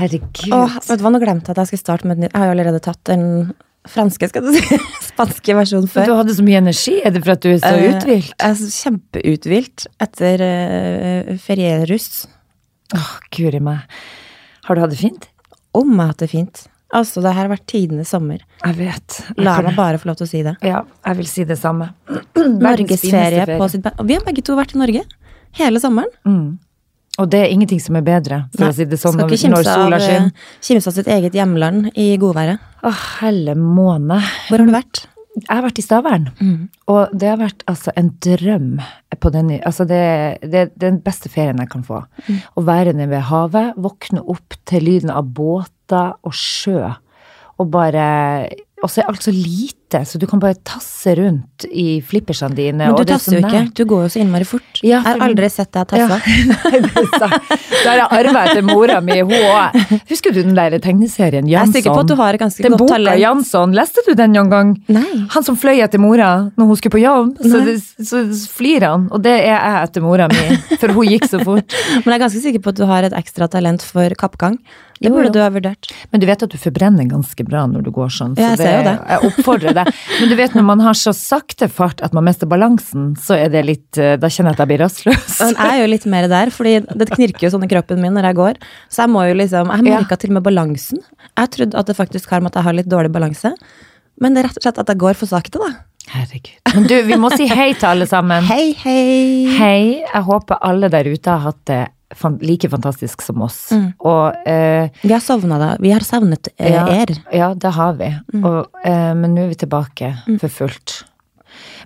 herregud. Åh, vet du hva, nå glemte jeg at jeg skulle starte med et nytt. Jeg har jo allerede tatt den franske, skal du si, spanske versjonen Men før. du hadde så mye energi. Er det for at du er så uh, uthvilt? Jeg er kjempeuthvilt etter uh, ferierus. Åh, guri meg. Har du hatt det fint? Om jeg har hatt det fint. Altså, det her har vært tidenes sommer. Jeg vet. Jeg La meg bare få lov til å si det. Ja, jeg vil si det samme. Norges Norgesferie fineste på sitt Og Vi har begge to vært i Norge hele sommeren. Mm. Og det er ingenting som er bedre, for Nei, å si det sånn, når, ikke når sola skinner. eh, kimse av sitt eget hjemland i godværet. Å, helle måne. Hvor har du vært? Jeg har vært i Stavern, og det har vært altså en drøm. På den, altså det, det, det er den beste ferien jeg kan få. Å være nede ved havet, våkne opp til lyden av båter og sjø, og bare Og så er alt så lite, så du kan bare tasse rundt i flippersene dine. Men du det er tasser jo ikke. Du går jo så innmari fort. Ja, jeg har aldri sett deg Ja. tasse. Nei, det. Det har jeg arva etter mora mi. Hun òg. Husker du den der tegneserien Jeg er sikker på at du har et ganske Den godt boka talent. Jansson, leste du den noen gang? Nei. Han som fløy etter mora når hun skulle på jobb, så, det, så flir han. Og det er jeg etter mora mi, for hun gikk så fort. Men jeg er ganske sikker på at du har et ekstra talent for kappgang. Det burde jo. du ha vurdert. Men du vet at du forbrenner ganske bra når du går sånn. Ja, jeg så ser jo det. Jeg oppfordrer deg. Men du vet når man har så sakte fart at man mister balansen, så er det litt eh, Da kjenner jeg at jeg blir rastløs. Men jeg er jo litt mer der, fordi det knirker jo sånn i kroppen min når jeg går. Så jeg må jo liksom Jeg Ja. merka til og med balansen. Jeg trodde at det faktisk har med at jeg har litt dårlig balanse. Men det er rett og slett at jeg går for sakte, da. Herregud. Men du, vi må si hei til alle sammen. Hei, hei. Hei. Jeg håper alle der ute har hatt det like fantastisk som oss. Mm. Og eh, Vi har sovna, da. Vi har savnet eh, ja, er. ja, det har vi. Mm. Og, eh, men nå er vi tilbake for fullt.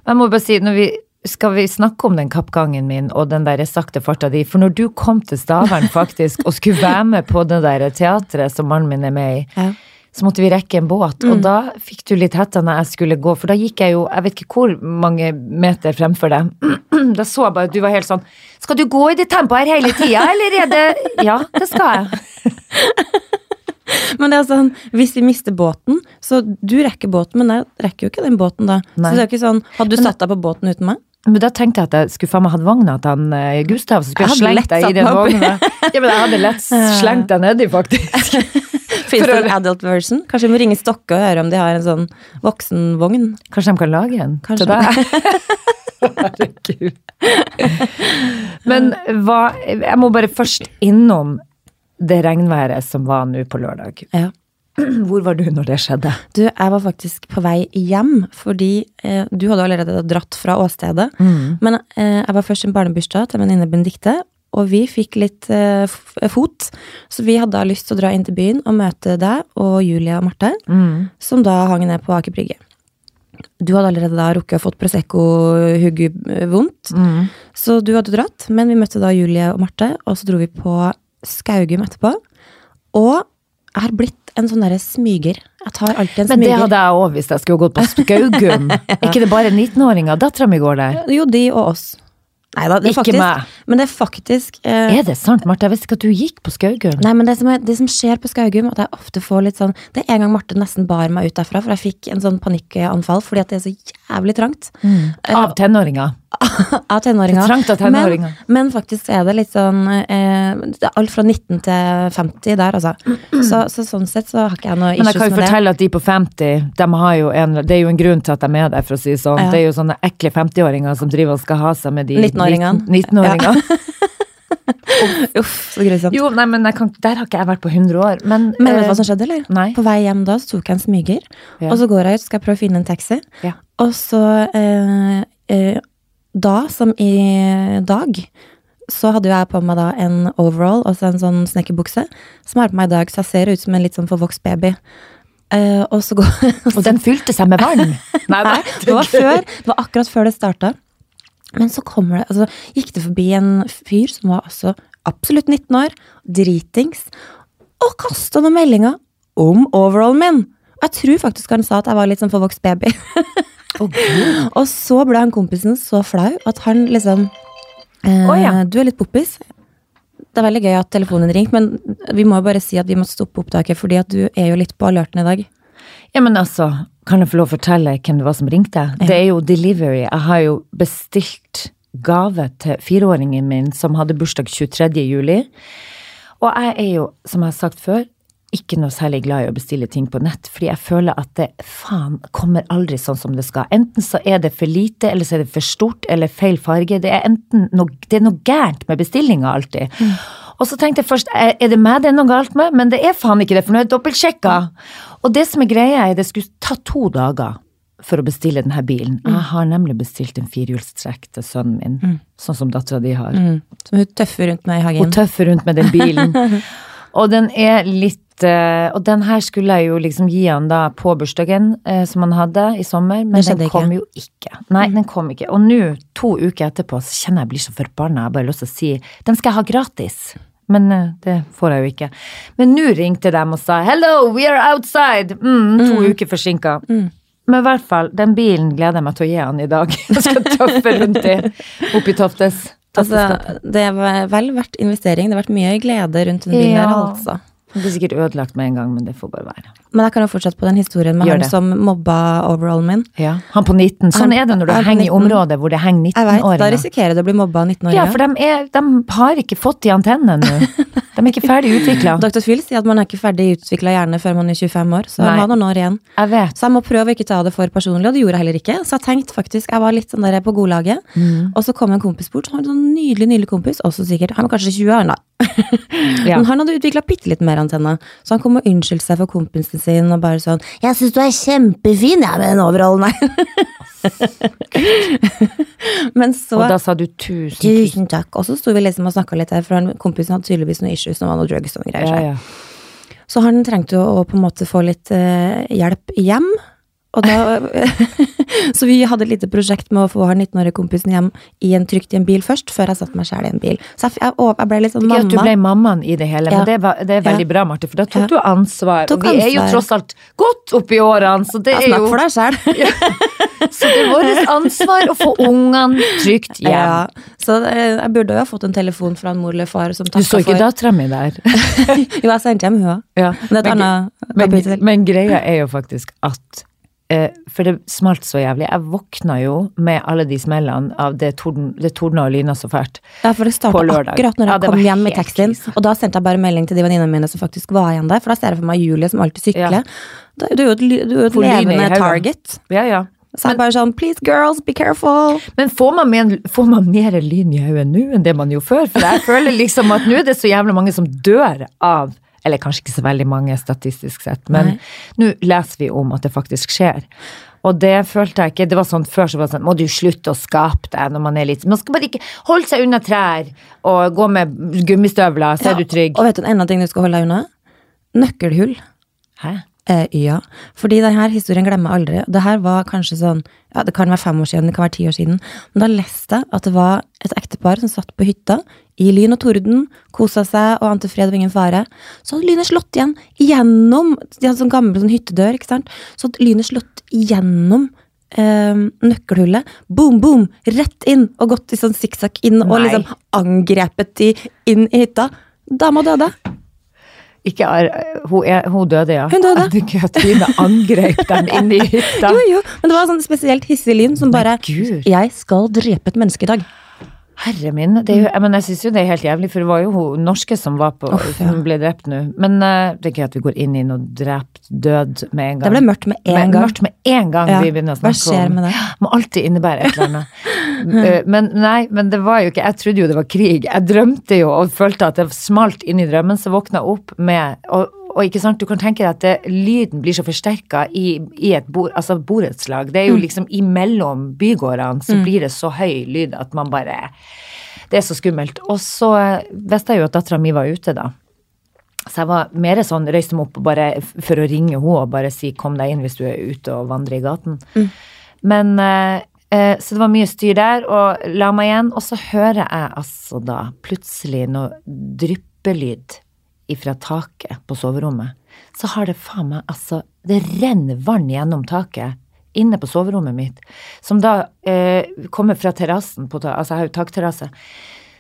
Men jeg må bare si, når vi skal vi snakke om den kappgangen min og den der sakte farta di? For når du kom til Stavern faktisk og skulle være med på det der teatret som mannen min er med i, Ja. Så måtte vi rekke en båt, og da fikk du litt hetta når jeg skulle gå, for da gikk jeg jo, jeg vet ikke hvor mange meter fremfor deg. Da så jeg bare at du var helt sånn Skal du gå i det tempoet her hele tida, eller er det Ja, det skal jeg. Men det er sånn, hvis vi mister båten, så du rekker båten, men jeg rekker jo ikke den båten da. Nei. Så det er jo ikke sånn, hadde du satt deg på båten uten meg? Men da tenkte jeg at jeg skulle faen meg hatt vogna til han eh, Gustav, så skulle jeg, Jeg slengt deg i den vogna. Ja, men jeg hadde lett slengt deg nedi, faktisk. Fins det en adult version? Kanskje vi må ringe Stokke og høre om de har en sånn voksenvogn? Kanskje de kan lage en Kanskje. til deg? Herregud. Men hva Jeg må bare først innom det regnværet som var nå på lørdag. Ja. Hvor var du når det skjedde? Du, jeg var faktisk på vei hjem, fordi eh, du hadde allerede dratt fra åstedet. Men eh, jeg var først i en barnebursdag til venninne Benedicte, og vi fikk litt eh, fot. Så vi hadde lyst til å dra inn til byen og møte deg og Julia og Marte, som da hang ned på Aker Brygge. Du hadde allerede da rukket å fått Prosecco-hugget vondt, så du hadde dratt. Men vi møtte da Julie og Marte, og så dro vi på Skaugum etterpå. Og jeg har blitt en sånn derre smyger. Jeg tar alltid en Men det hadde jeg òg hvis jeg skulle gått på Skaugum. Er ikke det bare 19-åringer? Dattera mi går der. Jo, de og oss. Nei da, det er Ikke faktisk meg. Men det er faktisk eh, Er det sant, Marte? Jeg visste ikke at du gikk på Skaugum. Nei, men det som, er, det som skjer på Skaugum, at jeg ofte får litt sånn Det er en gang Marte nesten bar meg ut derfra, for jeg fikk en sånn panikkanfall fordi at det er så jævlig trangt. Av tenåringer. Av tenåringer. Av tenåringer. Men, men faktisk er det litt sånn eh, det Alt fra 19 til 50 der, altså. Så, så sånn sett så har ikke jeg noe issues med det. Men jeg kan jo fortelle det. at de på 50, de en, det er jo en grunn til at de er der, for å si det sånn. Ja. Det er jo sånne ekle 50-åringer som driver og skal ha seg med de 19-åringene. 19-åringene. Uff, så grusomt. Jo, nei, men kan, der har ikke jeg vært på 100 år. Men, Men vet du eh, hva som skjedde, eller? nei. På vei hjem da så tok jeg en smyger, Ja. og så går jeg ut, skal prøve å finne en taxi. Ja. Og så eh, eh, Da, som i dag, så hadde jo jeg på meg da en overall, altså en sånn snekkerbukse, som jeg har på meg i dag, så jeg ser ut som en litt sånn forvokst baby. Uh, og så går Og den fylte seg med vann. Nei, Nei, det var før. Det var akkurat før det starta. Men så kommer det, altså, gikk det forbi en fyr som var altså absolutt 19 år, dritings, og kasta noen meldinger om overallen min. Jeg tror faktisk han sa at jeg var litt sånn forvokst baby. og så ble han kompisen så flau at han liksom eh, oh, ja. Du er litt poppis. Det er veldig gøy at telefonen ringte, men vi må bare si at vi må stoppe opptaket, fordi at du er jo litt på alerten i dag. Ja, men altså, kan jeg få lov å fortelle hvem det var som ringte? Det er jo Delivery. Jeg har jo bestilt gave til fireåringen min som hadde bursdag 23. juli. Og jeg er jo, som jeg har sagt før, ikke noe særlig glad i å bestille ting på nett, fordi jeg føler at det faen kommer aldri sånn som det skal. Enten så er det for lite, eller så er det for stort, eller feil farge. Det er enten noe, det er noe gærent med bestillinga alltid. Og så tenkte jeg først, er det meg det er noe galt med? Men det er faen ikke det, for nå er jeg dobbeltsjekka. Og det som er greia, er det skulle ta to dager for å bestille denne bilen. Jeg har nemlig bestilt en firehjulstrekk til sønnen min, sånn som dattera di har. Mm. Som hun tøffer rundt med i hagen. Hun tøffer rundt med den bilen. og den er litt eh, Og den her skulle jeg jo liksom gi han da på bursdagen eh, som han hadde i sommer, men den kom ikke. Mm. jo ikke. Nei, den kom ikke. Og nå, to uker etterpå, så kjenner jeg blir så forbanna. Jeg har bare lyst til å si den skal jeg ha gratis. Men eh, det får jeg jo ikke. Men nå ringte de og sa 'hello, we are outside'. Mm, to uker forsinka. Men i hvert fall, den bilen gleder jeg meg til å gi han i dag. Jeg skal tøffe rundt i oppi Toftes. Altså, det er vel verdt investering. Det har vært mye glede rundt den bilen her, altså. Det blir sikkert ødelagt med en gang, men det får bare være. Men jeg kan jo fortsette på den historien med Gjør han det. som mobba overallen min. Ja, Han på 19. Sånn Han er det når du er henger i 19. områder hvor det henger Jeg vet, Da risikerer du å bli mobba av 19-åringer. Ja, for de, er, de har ikke fått de antennene nå. De er ikke ferdig utvikla. Dr. Phil sier at man er ikke ferdig utvikla hjerne før man er 25 år, så Nei. man har noen år igjen. Jeg vet. Så jeg må prøve å ikke ta det for personlig, og det gjorde jeg heller ikke. Så jeg tenkte faktisk, jeg var litt sånn der på godlaget, Mm. og så kom en kompis bort, han var en sånn nydelig, nydelig kompis, også sikkert, han var kanskje 20 år da. Ja. Men han hadde utvikla bitte litt mer antenne, så han kom og unnskyldte seg for kompisen sin, og bare sånn 'Jeg syns du er kjempefin, jeg, med den overallen. Men så Og da sa du tusen, tusen. Takk. Og så sto vi liksom og snakka litt her, for han, kompisen hadde tydeligvis noen issues, noe var noe drugs og greier. Ja, så. ja. Så han trengte jo å på en måte få litt eh, hjelp hjem. Da, så vi hadde et lite prosjekt med å få han 19-årige kompisen hjem i en, trygt i en bil først, før jeg satte meg sjæl i en bil. Så jeg, jeg, jeg ble litt sånn mamma. at du ble mammaen i det hele, Ja. men det, var, det er veldig Ja. bra, Marte, for da tok Ja. du ansvar. Tok og vi er jo tross alt godt oppi årene, så det Ja, er Snakk jo for deg sjæl. Så det er vårt ansvar å få ungene trygt hjem. Ja, så eh, jeg burde jo ha fått en telefon fra en mor eller far som Du så ikke for dattera mi der? Jo, jeg sendte hjem hun òg. Ja. Men annet men, men greia er jo faktisk at For det smalt så jævlig. Jeg våkna jo med alle de smellene av det, torden, det tordna og lyna så fælt. Ja, for det starta akkurat når jeg Ja, kom hjem i taxien. Og da sendte jeg bare melding til de venninnene mine som faktisk var igjen der. For da ser jeg for meg Julie som alltid sykler. Da- Du er jo et, du er et levende target. Ja, ja. Så jeg bare sånn Please, girls, be careful. Men får man, mer, får man mer lyn i hodet nå enn det man gjorde før? For jeg føler liksom at nå er det så jævlig mange som dør av Eller kanskje ikke så veldig mange statistisk sett, men nå leser vi om at det faktisk skjer. Og det følte jeg ikke Det var sånn før så var det sånn Må du slutte å skape deg når man er litt Man skal bare ikke holde seg unna trær og gå med gummistøvler, så er du trygg. Og vet du en annen ting du skal holde deg unna? Nøkkelhull. Hæ? Eh, ja. Fordi denne historien glemmer jeg aldri. Det her var kanskje sånn ja, Det kan være fem år siden, det kan være ti år siden. Men da leste jeg at det var et ektepar som satt på hytta i lyn og torden, kosa seg og ante fred og ingen fare. Så hadde lynet slått igjen gjennom De hadde sånn gammel sånn hyttedør, ikke sant. Så hadde lynet slått igjennom eh, nøkkelhullet. Boom, boom! Rett inn og gått i sånn sikksakk inn og liksom angrepet de inn i hytta. Dama døde. Ikke er, hun, er, hun døde, ja. Hun døde. Trine angrep dem inn i hytta. Jo, jo, men det var sånn spesielt hissig lyn som bare Gud. Jeg skal drepe et menneske i dag. Herre min, det er jo, men jeg syns jo det er helt jævlig, for det var jo hun norske som var på, Uff, ja. Hun ble drept nå. Men uh, det er ikke at vi går inn i noe drept, død med en gang. Det ble mørkt med en gang. Mørkt med en gang Ja, vi begynner å hva skjer med det? Må alltid innebære et eller annet. uh, men nei, men det var jo ikke Jeg trodde jo det var krig. Jeg drømte jo og følte at det smalt inn i drømmen, så våkna jeg opp med og, og ikke sant, Du kan tenke deg at det, lyden blir så forsterka i, i et bord, altså borettslag. Det er Mm. jo liksom imellom bygårdene så blir det så høy lyd at man bare Det er så skummelt. Og så eh, visste jeg jo at dattera mi var ute, da. Så jeg var mer sånn, røyste meg opp bare for å ringe henne og bare si 'kom deg inn hvis du er ute og vandrer i gaten'. Men eh, eh, Så det var mye styr der, og la meg igjen. Og så hører jeg altså da plutselig noe dryppelyd ifra taket på soverommet. Så har det faen meg altså Det renner vann gjennom taket inne på soverommet mitt, som da eh, kommer fra terrassen på Altså, jeg har jo takterrasse.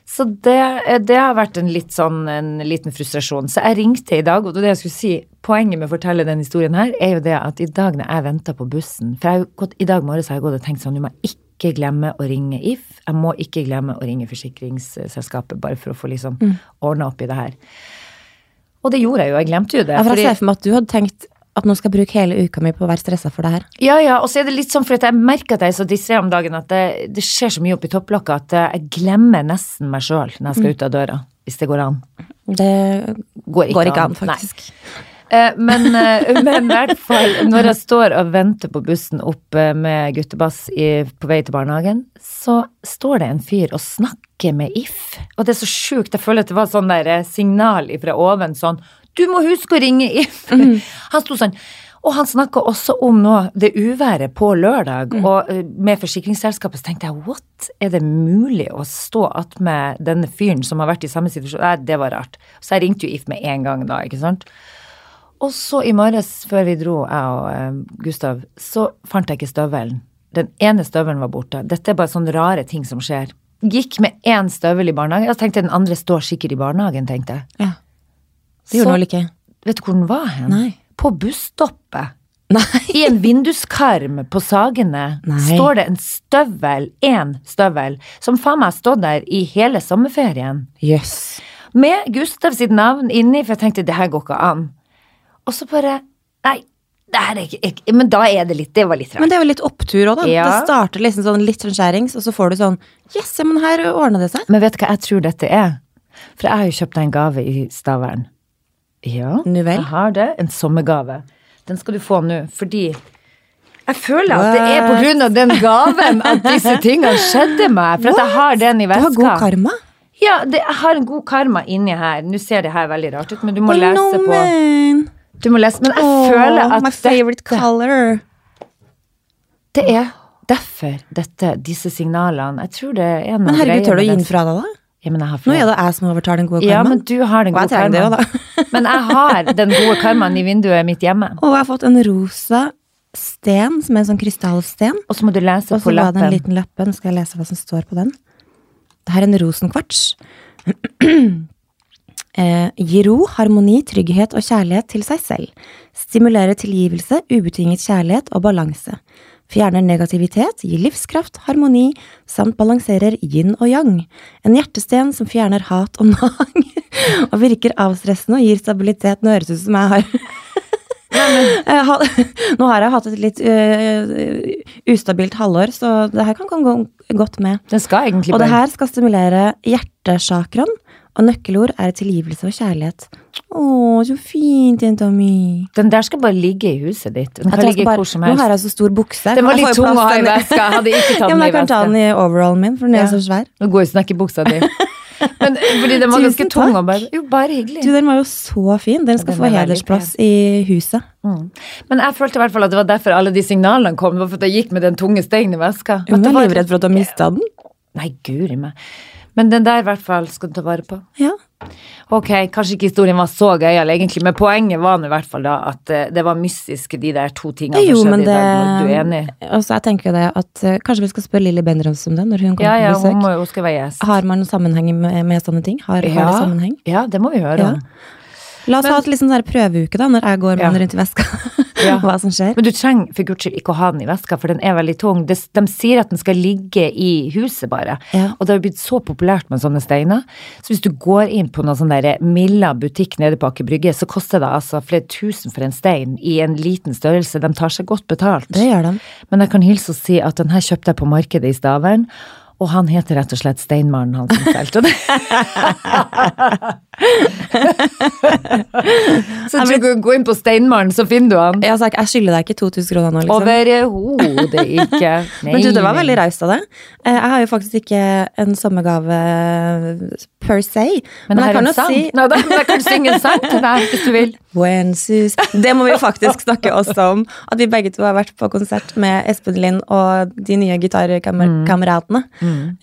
Så det, eh, det har vært en litt sånn en liten frustrasjon. Så jeg ringte i dag, og det jeg skulle si, poenget med å fortelle den historien her, er jo det at i dag når jeg venta på bussen For jeg har gått, i dag morges har jeg gått og tenkt sånn, du må ikke glemme å ringe If. Jeg må ikke glemme å ringe forsikringsselskapet, bare for å få liksom ordna opp i det her. Og det gjorde jeg jo, jeg glemte jo det. Ja, for jeg ser for meg at du hadde tenkt at nå skal jeg bruke hele uka mi på å være stressa for det her. Ja, ja, og så er det litt sånn, for jeg merker at jeg er så distré om dagen at det, det skjer så mye oppi topplokket at eh, jeg glemmer nesten meg sjøl når jeg skal ut av døra. Hvis det går an. Det Går ikke, går ikke an, an, faktisk. Eh, Men, eh, men i hvert fall, når jeg står og venter på bussen opp eh, med guttebass i, på vei til barnehagen, så står det en fyr og snakker med If. Og det er så sjukt. Jeg føler at det var sånn der eh, signal fra oven sånn Du må huske å ringe If! Han sto sånn. Og han snakka også om nå det uværet på lørdag, og eh, med forsikringsselskapet så tenkte jeg what, er det mulig å stå attmed denne fyren som har vært i samme situasjon? Nei, det var rart. Så jeg ringte jo If med en gang da, ikke sant. Og så i morges, før vi dro, jeg og eh, Gustav, så fant jeg ikke støvelen. Den ene støvelen var borte. Dette er bare sånne rare ting som skjer. Gikk med én støvel i barnehagen. Jeg tenkte den andre står sikkert i barnehagen, tenkte jeg. Ja. Det gjorde den vel ikke. Vet du hvor den var hen? Nei. På busstoppet. Nei. I en vinduskarm på Sagene Nei. står det en støvel, én støvel, som faen meg har stått der i hele sommerferien. Yes. Med Gustav sitt navn inni, for jeg tenkte det her går ikke an. Og så bare Nei, det er ikke, ikke Men da er det litt Det var litt rart. Men det er jo litt opptur òg, da. Ja. Det starter liksom sånn litt sånn skjærings, og så får du sånn Yes, men her ordna det seg. Men vet du hva jeg tror dette er? For jeg har jo kjøpt deg en gave i Stavern. Ja, Nu vel. jeg har det. En sommergave. Den skal du få nå, fordi jeg føler at det er på grunn av den gaven at disse tingene skjedde meg. For at jeg har den i Du har god karma. Ja, det, jeg har en god karma inni her. Nå ser det her veldig rart ut, men du må Oh, lese no, på man. Du må lese, Men jeg oh, føler at My favorite dette, color. det er derfor dette, disse signalene Jeg tror det er noe Men herregud, tør du å gi den fra deg, da? Ja, men jeg har Nå er det jeg som overtar den gode Ja, men du har den Og gode trenger det jo, karmaen. men jeg har den gode karmaen i vinduet mitt hjemme. Og jeg har fått en rosa sten, som er en sånn krystallsten. Og så må du lese Og på så var det en lappen. liten lappen. Skal jeg lese hva som står på den. Det her er en rosenkvarts. eh, gi ro, harmoni, trygghet og kjærlighet til seg selv. Stimulerer tilgivelse, ubetinget kjærlighet og balanse. Fjerner negativitet, gir livskraft, harmoni, samt balanserer yin og yang. En hjertesten som fjerner hat og nag. og virker avstressende og gir stabilitet. Nå høres det ut som jeg har Nå har jeg hatt et litt uh, ustabilt halvår, så det her kan gå godt med. Det skal egentlig Og det her skal stimulere hjertesakron, og nøkkelord er tilgivelse og kjærlighet. Å, så fint, jenta mi. Den der skal bare ligge i huset ditt. Den kan ligge bare- hvor som Nå har helst. jeg så stor bukse. Den var litt tung å ha i veska. Jeg hadde ikke tatt Ja, den i i jeg kan ta veska. den i overallen min, for den er Ja. så svær. Nå går jo snekkerbuksa di. Men fordi den var ganske tung og bare Jo, bare hyggelig. Du, den var jo så fin. Den skal den få er hedersplass i huset. Mm. Men jeg følte i hvert fall at det var derfor alle de signalene kom. Det var for at jeg gikk med den tunge steinen i veska. Hun var- livredd for at du har mista den. Nei, guri meg. Men den der i hvert fall skal du ta vare på. Ja. Ok, kanskje ikke historien var så gøyal egentlig, men poenget var nå i hvert fall da at eh, det var mystisk, de der to tingene Jo, som skjedde skjedde i det dag. Du er enig? Altså, jeg tenker jo det at eh, Kanskje vi skal spørre Lilly Bendriss om det når hun kommer Ja, ja, på besøk. hun må hun skal være gjest. Har man noen sammenheng med, med sånne ting? Har, har det sammenheng? ja, det må vi høre Ja. om. La oss Men- ha et liksom sånn prøveuke, da, når jeg går med Ja. den rundt i veska. Ja. Hva som skjer. Men du trenger for guds skyld ikke å ha den i veska, for den er veldig tung. De, de sier at den skal ligge i huset bare. Ja. Og det har blitt så populært med sånne steiner. Så hvis du går inn på noen sånn der Milla butikk nede på Aker Brygge, så koster det altså flere tusen for en stein i en liten størrelse. De tar seg godt betalt. Det gjør de. Men jeg kan hilse og si at den her kjøpte jeg på markedet i Stavern. Og han heter rett og slett Steinmannen, han som solgte det. så du kan gå inn på Steinmannen, så finner du han. Jeg, jeg skylder deg ikke 2000 kroner nå, liksom. Overhodet ikke. Nei, Men du, det var veldig raust av deg. Eh, Jeg har jo faktisk ikke en sommergave per se. Men jeg kan jo si Nei, da, men jeg kan synge en sang til deg hvis du vil. When Sus Det må vi jo faktisk snakke også om. At vi begge to har vært på konsert med Espen Lind og de nye gitarkameratene.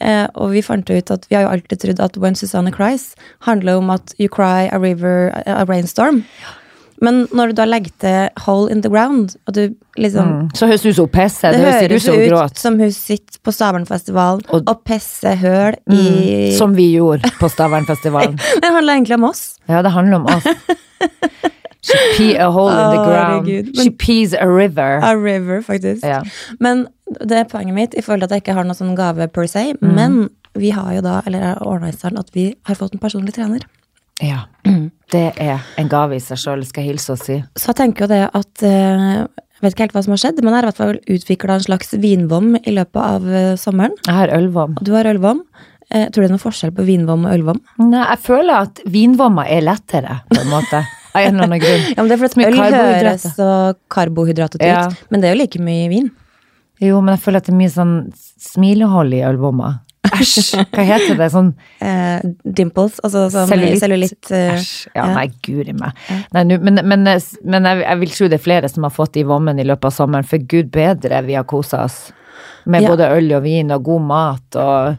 Eh, og vi fant ut at vi har jo alltid trodd at When Susanne Cries handler om at you cry a river, a rainstorm. Men når du da legger til Hole in the Ground, og du liksom Mm. Så høres det ut som hun pisser. Det Det høres høres ut gråt. som hun sitter på Stavernfestivalen Og- og, pisser høl i Som vi gjorde på Stavernfestivalen. Det handler egentlig om oss. Ja, det handler om oss. She pee a hole in the ground. herregud. Men- She pees a river. A river, faktisk. Ja. Men det er poenget mitt i forhold til at jeg ikke har noen sånn gave per se. Mm. Men vi har jo da, eller er ordna i stand, at vi har fått en personlig trener. Ja. Det er en gave i seg sjøl, skal jeg hilse og si. Så jeg tenker jo det at eh, Jeg vet ikke helt hva som har skjedd, men jeg har i hvert fall utvikla en slags vinvom i løpet av eh, sommeren. Jeg har ølvom. Du har ølvom. Eh, tror du det er noen forskjell på vinvom og ølvom? Nei, jeg føler at vinvommer er lettere, på en måte. Av en eller annen grunn. Ja, men det er fordi øl høres så karbohydratet ut, Ja. men det er jo like mye vin. Jo, men jeg føler at det er mye sånn smilehold i ølvommer. Æsj, hva heter det? Sånn uh, dimples, altså som cellulitt. cellulitt. eh, Æsj. Ja, ja. nei, guri meg. Nei, nu- men men, men jeg, jeg vil tro det er flere som har fått i vommen i løpet av sommeren, for gud bedre, vi har kosa oss. Med Ja. både øl og vin og god mat og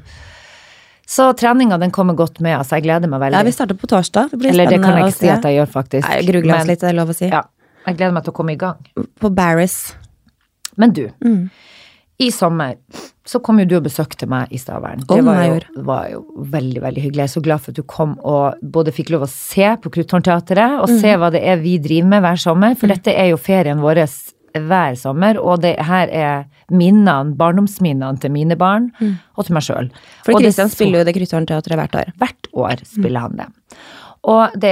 Så treninga den kommer godt med, altså. Jeg gleder meg veldig. Ja, vi starter på torsdag. Det blir Eller det kan jeg ikke si at jeg gjør, faktisk. Nei, Grugler oss litt, det er lov å si. Ja, jeg gleder meg til å komme i gang. På Barris. Men du, Mm. I sommer så kom jo du og besøkte meg i Stavern. Det var jo, var jo veldig, veldig hyggelig. Jeg er så glad for at du kom og både fikk lov å se på Krutthornteatret, og Mm. se hva det er vi driver med hver sommer, for dette er jo ferien vår hver sommer, og det her er minnene, barndomsminnene til mine barn, og til meg sjøl. Mm. For Kristian spiller jo det Krutthornteatret hvert år. Hvert år spiller han det. Og det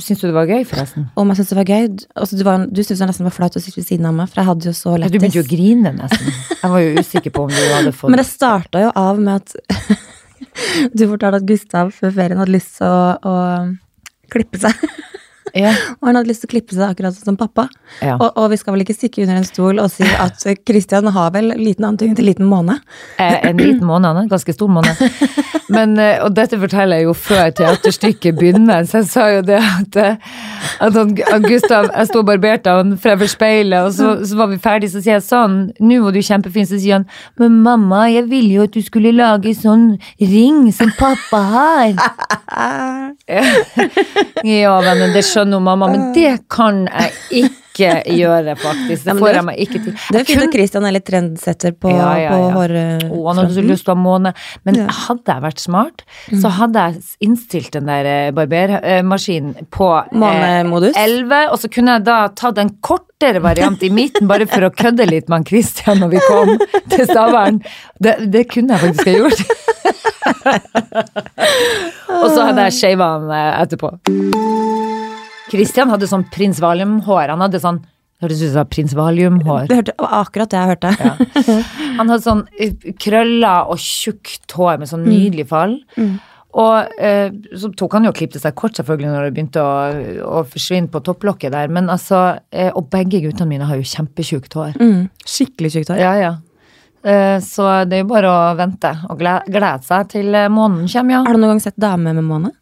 Syns du det var gøy, forresten? Om jeg syntes det var gøy altså, Du, var- du syntes det nesten var flaut å sitte ved siden av meg, for jeg hadde jo så Ja, du begynte jo å grine nesten. Jeg var jo usikker på om du hadde fått Men det starta jo av med at du fortalte at Gustav før ferien hadde lyst til å, å klippe seg. Ja. Og han hadde lyst til å klippe seg akkurat som pappa. Ja. Og, og vi skal vel ikke stikke under en stol og si at Kristian har vel liten antydning til liten måned. Eh, En liten måned, han er en ganske stor måned. Men, eh, og dette forteller jeg jo før teaterstykket begynner, så jeg sa jo det at, eh, at han, Gustav, jeg sto og barberte han fremfor speilet, og så, så var vi ferdige, så sier jeg sånn, nå var du kjempefin, så sier han, men mamma, jeg ville jo at du skulle lage sånn ring som pappa har. Ja, men det skjønner jo mamma, men det kan jeg ikke gjøre, faktisk. Det får jeg meg ikke til. Det er fint at Kristian er litt trendsetter på, Ja, ja, på hårfronten. Oh, han hadde så lyst til å ha måne. Men Ja. hadde jeg vært smart, så hadde jeg innstilt den der eh, barbermaskinen på eh, 11, og så kunne jeg da tatt en kortere variant i midten, bare for å kødde litt med Christian når vi kom til Stavern. Det, det kunne jeg faktisk ha gjort. og så hadde jeg shava han eh, etterpå. Christian hadde sånn prins Valium-hår. Han hadde sånn Hørtes ut som prins Valium-hår. Det hørte, var akkurat det jeg hørte. Han hadde sånn eh, krøller og tjukt hår med sånn Mm. nydelig fall. Og eh, så tok han jo og klippte seg kort, selvfølgelig, når det begynte å, å forsvinne på topplokket der. Men altså, eh, Og begge guttene mine har jo kjempetjukt hår. Mm. Skikkelig tjukt hår. Ja, ja. Eh, så det er jo bare å vente og glede, glede seg til eh, månen kommer, ja. Har du noen gang sett dame med måne?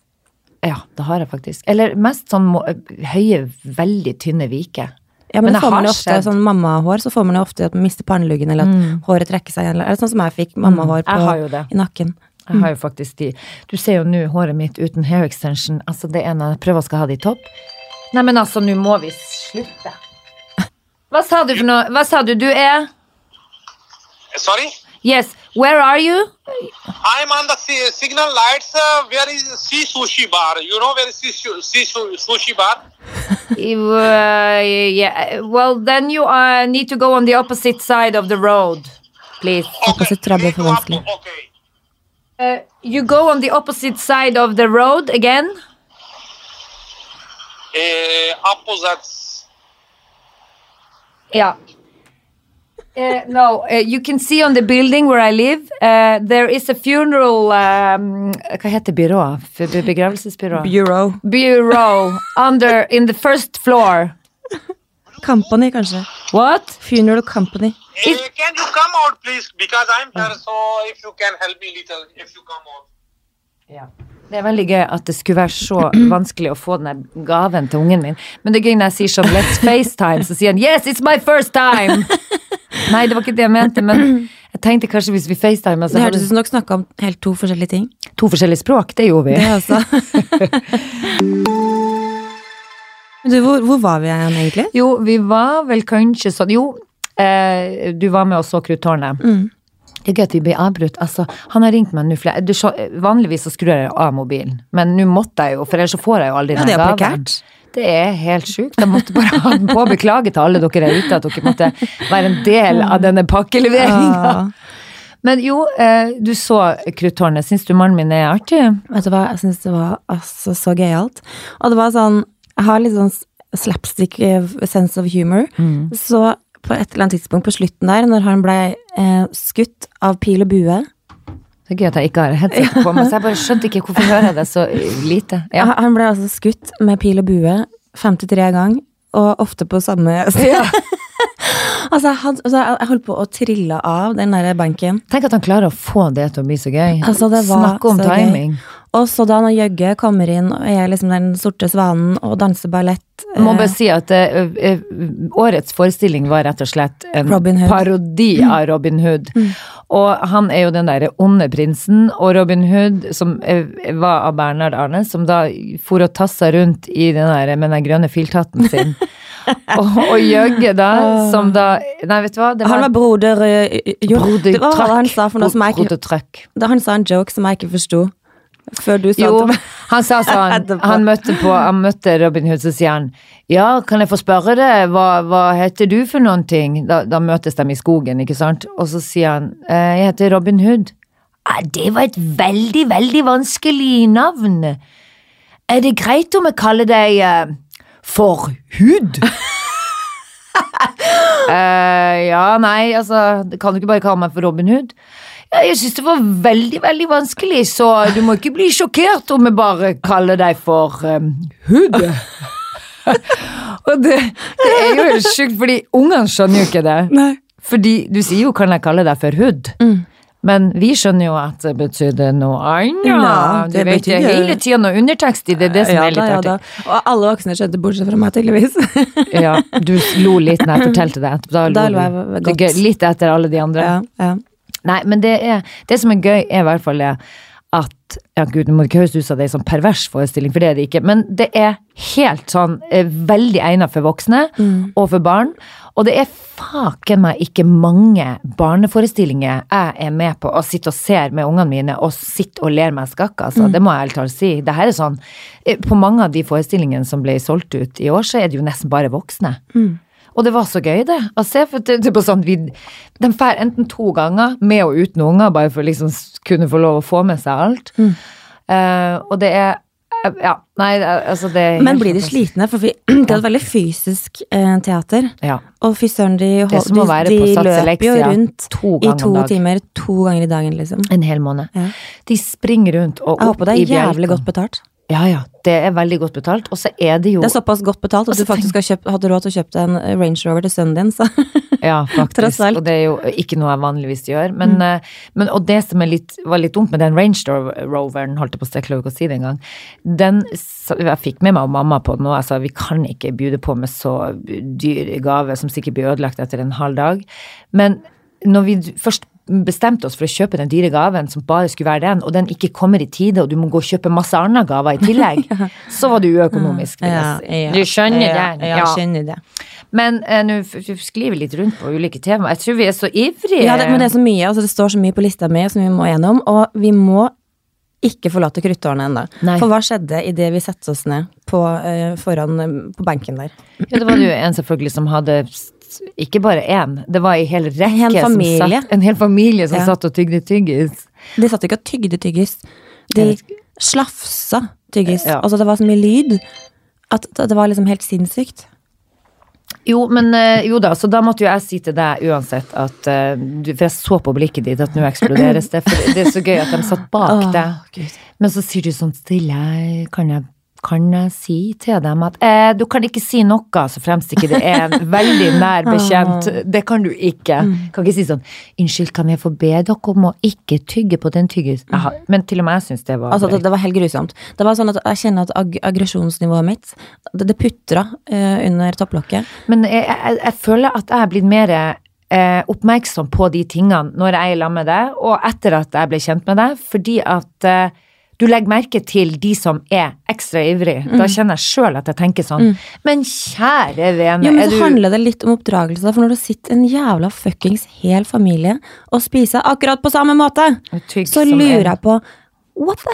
Ja, det har jeg faktisk. Eller mest sånn må- høye, veldig tynne viker. Ja, men, Men får man ofte, skjedd. sånn mammahår, så får man jo ofte at man mister panneluggen, eller at håret trekker seg igjen. Eller er det sånn som jeg fikk mammahår på, Mm. Jeg har jo det. i nakken? Jeg har jo faktisk de Du ser jo nå håret mitt uten hair extension. Altså, det er når jeg prøver å skal ha det i topp. Nei, men altså, nå må vi slutte. Hva sa du for noe? Hva sa du? Du er Sorry? Yes. Where are you? I'm on the signal lights. Uh, where is Sea Sushi Bar? You know where is Sea, sea Sushi Bar? Uh, yeah. Well, then you uh, need to go on the opposite side of the road, please. Opposite trouble need for to. Okay. Uh, you go on the opposite side of the road again. Uh, opposites. Yeah. Uh, no, uh, you can see on the building where I live, uh, there is a funeral um, Hva heter byrå? Begravelsesbyrå? Bureau. Bureau under in the first floor. Company, kanskje. What? Funeral company. Uh, can you come out, please? Because I'm here, so if you can help me little, if you come out. Det er veldig gøy at det skulle være så vanskelig å få den gaven til ungen min. Men det er gøy når jeg sier sånn 'let's FaceTime', så sier han 'yes, it's my first time'. Nei, det var ikke det jeg mente, men jeg tenkte kanskje hvis vi FaceTimer, Det hørtes ut som dere snakka om helt to forskjellige ting. to forskjellige språk. Det gjorde vi. Det også. Du, hvor, hvor var vi igjen, egentlig? Jo, vi var vel kanskje sånn Jo, eh, du var med og så Kruttårnet. Det er gøy at vi blir avbrutt. Altså, han har ringt meg nå flere Vanligvis så skrur jeg av mobilen, men nå måtte jeg jo, for ellers så får jeg jo aldri Ja, den det er gaven. prekært. Det er helt sjukt. Jeg måtte bare ha den på. Beklage til alle dere der ute at dere måtte være en del av denne pakkeleveringa. Ja. Men jo, eh, du så Kruttårnet. Syns du mannen min er artig? Vet du hva, jeg syns det var altså så gøyalt. Og det var sånn Jeg har litt sånn slapstick eh, sense of humor. Så på et eller annet tidspunkt på slutten der, når han ble eh, skutt av pil og bue Det er gøy at jeg ikke har headset på, meg, så jeg bare skjønte ikke hvorfor hører jeg det så lite. Ja. Han- ble altså skutt med pil og bue 53 ganger, og ofte på samme sted. altså, han, altså, jeg holdt på å trille av den der benken. Tenk at han klarer å få det til å bli så gøy. Altså, det var Snakke om så gøy. timing. Og så da når Jøgge kommer inn og er liksom den sorte svanen og danser ballett Jeg må eh, bare si at eh, eh, årets forestilling var rett og slett en parodi av Robin Hood. Og han er jo den derre onde prinsen, og Robin Hood, som eh, var av Bernhard Arne, som da for og tassa rundt i den der med den grønne filthatten sin. og, og Jøgge da, som da Nei, vet du hva? Det Han var broder eh, jo, Det var hva han sa for noe som jeg ikke. Da han sa en joke som jeg ikke forsto. Før du sa Jo, det. han sa sånn Han møtte, på, han møtte Robin Hood, så sier han Ja, kan jeg få spørre deg, hva, hva heter du for noen ting? Da, da møtes de i skogen, ikke sant? Og så sier han «Eh, Jeg heter Robin Hood. «Ah, det var et veldig, veldig vanskelig navn. Er det greit om jeg kaller deg eh, for Hud? uh, ja, nei, altså Kan du ikke bare kalle meg for Robin Hood? Ja, jeg syns det var veldig, veldig vanskelig, så du må ikke bli sjokkert om jeg bare kaller deg for um, Hood. Og det, det er jo helt sjukt, fordi ungene skjønner jo ikke det. Nei. Fordi du sier jo 'kan jeg kalle deg for Hood'? Men vi skjønner jo at det betydde noe annet. Ja, du det vet jo betyr- hele tida noe undertekst i det, det det som Ja er litt artig. ja da. Og alle voksne skjønte bortsett fra meg, tydeligvis. Ja, du lo litt når jeg fortalte det etterpå. Da, Da lo jeg godt. Det litt etter alle de andre. ja, ja. Nei, men det, er, det som er gøy, er i hvert fall det at ja, gud, det må ikke høres ut som det er en sånn pervers forestilling, for det er det ikke. Men det er helt sånn eh, veldig egnet for voksne og for barn. Og det er faken meg ikke mange barneforestillinger jeg er med på og sitter og ser med ungene mine og sitter og ler meg skakk, altså. Det må jeg ærlig talt si. Det her er sånn eh, På mange av de forestillingene som ble solgt ut i år, så er det jo nesten bare voksne. Og det var så gøy, det. Å se, for det, det bare sånn, vi, De drar enten to ganger, med og uten unger, bare for å liksom kunne få lov å få med seg alt. Eh, og det er eh, Ja, nei, altså det Men blir de slitne? For det er et veldig fysisk eh, teater. Ja. Og fy søren, de, de, de løper jo rundt to i to timer to ganger i dagen, liksom. En hel måned. Ja. De springer rundt og opp i bjelken. Jeg håper det er jævlig godt betalt. Ja, ja. Det er veldig godt betalt. Og så er det jo Det er såpass godt betalt at du faktisk har kjøpt, hadde råd til å kjøpe en Range Rover til sønnen din, så Ja, faktisk. Og det er jo ikke noe jeg vanligvis gjør. Men, mm. men og det som er litt, var litt dumt med den Range Roveren, holdt jeg på å si, jeg klarer ikke å si det engang, den Jeg fikk med meg og mamma på den, og jeg sa vi kan ikke bjude på med så dyr gave som sikkert blir ødelagt etter en halv dag. Men når vi først bestemte oss for å kjøpe den dyre gaven som bare skulle være den, og den ikke kommer i tide, og du må gå og kjøpe masse andre gaver i tillegg, så var det uøkonomisk. Ja, ja. Du skjønner det? Ja, jeg skjønner det. Men eh, nå sklir vi litt rundt på ulike temaer. Jeg tror vi er så ivrige. Ja, det, men det er så mye, altså det står så mye på lista mi som vi må gjennom, og vi må ikke forlate kryttårene ennå. For hva skjedde idet vi satte oss ned på, eh, foran eh, på benken der? Ja, det var jo en selvfølgelig som hadde ikke bare én, det var en hel rekke En familie. som satt, en hel familie som Ja. satt og tygde tyggis. De satt ikke og tygde tyggis. De slafsa tyggis. Ja. Altså det var så mye lyd at at det var liksom helt sinnssykt. Jo, men eh, jo da, så da måtte jo jeg si til deg uansett at eh, For jeg så på blikket ditt at nå eksploderes det. For det er så gøy at de satt bak deg. Men så sier du sånn stille Kan jeg, kan jeg si til dem at eh, du kan ikke si noe så fremst ikke det er en veldig nær bekjent. Det kan du ikke. Kan ikke si sånn Unnskyld, kan jeg få be dere om å ikke tygge på den tyggis? Men til og med jeg syns det var Altså det, det var helt grusomt. Det var sånn at Jeg kjenner at ag aggresjonsnivået mitt Det, det putra uh, under topplokket. Men jeg, jeg, jeg føler at jeg er blitt mer eh, oppmerksom på de tingene når jeg er sammen med deg, og etter at jeg ble kjent med deg, fordi at eh, du legger merke til de som er ekstra ivrig. Da kjenner jeg sjøl at jeg tenker sånn Men kjære vene, Jo, men så du handler det litt om oppdragelse, for når det sitter en jævla fuckings hel familie og spiser akkurat på samme måte, så lurer jeg på What the?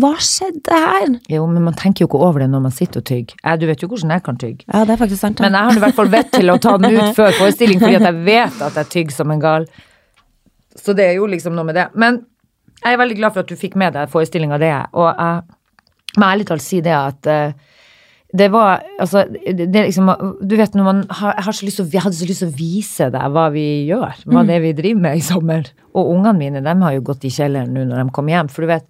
Hva skjedde her? Jo, men man tenker jo ikke over det når man sitter og tygger. Du vet jo hvordan jeg kan tygge. Ja, det er faktisk sant. Men jeg har i hvert fall vett til å ta den ut før forestilling, fordi at jeg vet at jeg tygger som en gal. Så det er jo liksom noe med det. Men jeg er veldig glad for at du fikk med deg forestillinga det, og jeg må ærlig talt si det at eh, det var altså det er liksom, Du vet når man har, jeg har så lyst til, jeg hadde så lyst til å vise deg hva vi gjør, hva det er vi driver med i sommer. Og ungene mine de har jo gått i kjelleren nå når de kommer hjem, for du vet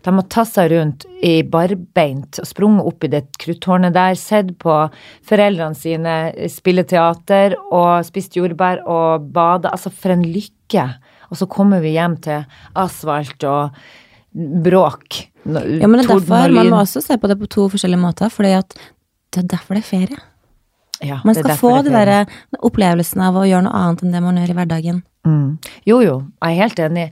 de har tatt seg rundt i barbeint og sprunget opp i det kruttårnet der, sett på foreldrene sine spille teater og spist jordbær og bade. Altså, for en lykke. Og så kommer vi hjem til asfalt og bråk. Ja, men det er derfor man må også se på det på to forskjellige måter, For det er derfor det er ferie. Ja, Man skal få det de er der opplevelsen av å gjøre noe annet enn det man gjør i hverdagen. Mm. Jo, jo, jeg er helt enig.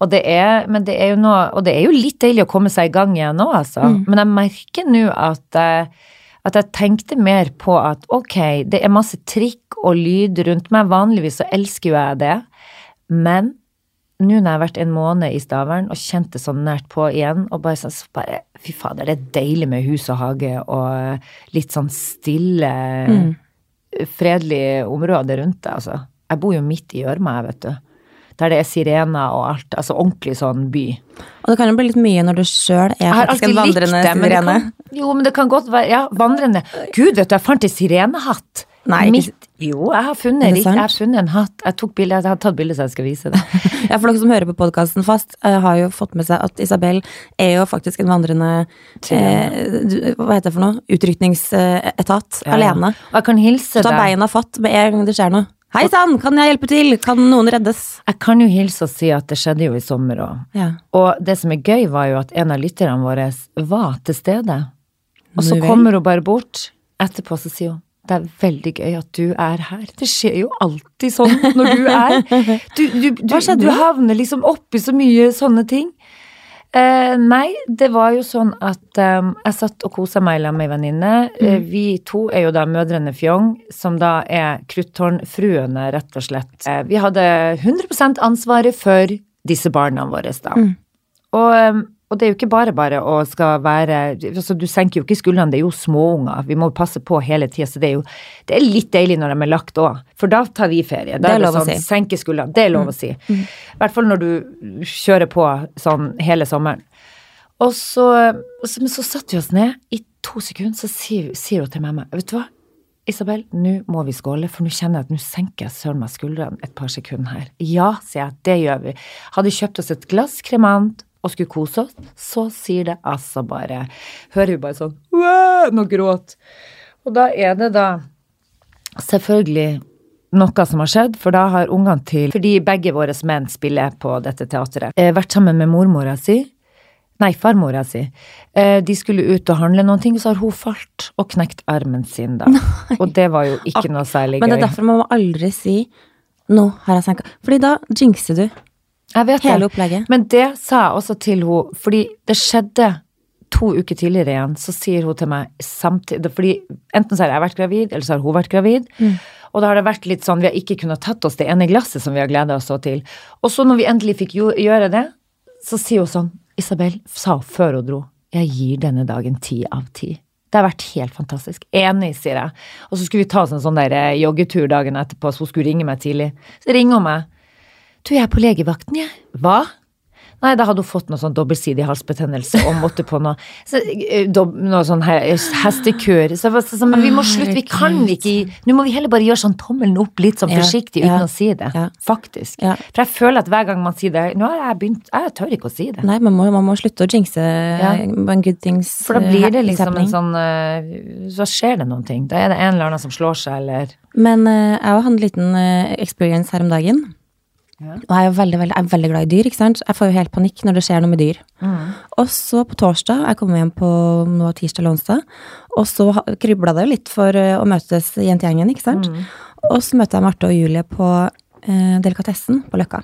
Og det er, men det er noe, og det er jo litt deilig å komme seg i gang igjen nå, altså. Men jeg merker nå at, eh, at jeg tenkte mer på at ok, det er masse trikk og lyd rundt meg. Vanligvis så elsker jo jeg det. Men nå når jeg har vært en måned i Stavern og kjent det sånn nært på igjen, og bare sånn så bare Fy fader, det er deilig med hus og hage og litt sånn stille, fredelig område rundt deg, altså. Jeg bor jo midt i gjørma, jeg, vet du. Der det er sirener og alt. Altså ordentlig sånn by. Og det kan jo bli litt mye når du sjøl er faktisk en vandrende det sirene. kan, jo, men det kan godt være Ja, vandrende. Gud, vet du, jeg fant en sirenehatt. Nei, Mitt, jo, jeg har funnet, jeg har funnet en hatt. Jeg, tok bildet, jeg har tatt bilde, så jeg skal vise det. Ja, for dere som hører på podkasten fast, eh, har jo fått med seg at Isabel er jo faktisk en vandrende eh, Hva heter det for noe? Utrykningsetat. Ja, ja. Alene. Og jeg kan hilse deg. Ta beina fatt med en gang det skjer noe. Hei sann, kan jeg hjelpe til? Kan noen reddes? Jeg kan jo hilse og si at det skjedde jo i sommer òg. Ja. Og det som er gøy, var jo at en av lytterne våre var til stede. Og så kommer hun bare bort etterpå, så sier hun det er veldig gøy at du er her. Det skjer jo alltid sånn når du er Du, du, du, du havner liksom oppi så mye sånne ting. Eh, nei, det var jo sånn at um, jeg satt og kosa meg sammen med ei venninne. Eh, Mm. vi to er jo da mødrene Fjong, som da er Kruttårnfruene, rett og slett. Eh, vi hadde 100 ansvaret for disse barna våre, da. Mm. Og, eh, og det er jo ikke bare bare å skal være altså Du senker jo ikke skuldrene, det er jo småunger. Vi må passe på hele tida, så det er jo det er litt deilig når de er lagt òg. For da tar vi ferie. Da Det er er det lov å sånn, si. senke skuldrene. Det er lov å si. I hvert fall når du kjører på sånn hele sommeren. Og så, så, men så satte vi oss ned. I to sekunder så sier, sier hun til meg Vet du hva, Isabel, nå må vi skåle, for nå kjenner jeg at nå senker jeg søren meg skuldrene et par sekunder her. Ja, sier jeg, det gjør vi. Hadde kjøpt oss et glass kremant og skulle kose oss, så sier det altså bare Hører vi bare sånn «Wow!» Noe gråt. Og da er det da selvfølgelig noe som har skjedd, for da har ungene til Fordi begge våre menn spiller på dette teatret. Eh, vært sammen med mormora si. Nei, farmora si. Eh, de skulle ut og handle noen ting, så har hun falt og knekt armen sin, da. Og det var jo ikke noe særlig gøy. Men det er derfor man må aldri si 'nå har jeg senka'. Fordi da jinxer du. Jeg vet hele det. opplegget. Men det sa jeg også til henne, fordi det skjedde to uker tidligere igjen, så sier hun til meg samtidig Fordi enten så har jeg vært gravid, eller så har hun vært gravid. Mm. Og da har det vært litt sånn, vi har ikke kunnet tatt oss det ene glasset som vi har gleda oss så til. Og så når vi endelig fikk gjøre det, så sier hun sånn Isabel sa før hun dro, jeg gir denne dagen ti av ti. Det har vært helt fantastisk. Enig, sier jeg. Og så skulle vi ta oss en sånn der eh, joggetur dagen etterpå, så hun skulle ringe meg tidlig. Så ringer hun meg. Du, jeg er på legevakten, jeg. Hva? Nei, da hadde hun fått noe sånn dobbeltsidig halsbetennelse og måtte på noe, så, eh, dob, noe sånn hestekør. hestekur. Så så, sånn, men vi må slutte, vi kan ikke Nå må vi heller bare gjøre sånn tommelen opp litt sånn forsiktig forsiktig ja, uten å si det. ja. Faktisk. For jeg føler at hver gang man sier det Nå har jeg begynt Jeg tør ikke å si det. Nei, man må, man må slutte å jinxe Ja. en good things For da blir det eh, liksom happening. en sånn eh, Så skjer det noen ting. Da er det en eller annen som slår seg, eller Men eh, jeg har hatt en liten eh, experience her om dagen. Ja. Og jeg er, veldig, veldig, jeg er veldig glad i dyr, ikke sant. Jeg får jo helt panikk når det skjer noe med dyr. Og så på torsdag, jeg kom hjem på noe tirsdag eller onsdag, og så kribla det litt for eh, å møtes jentegjengen, ikke sant. Og så møter jeg Marte og Julie på eh, Delikatessen på Løkka.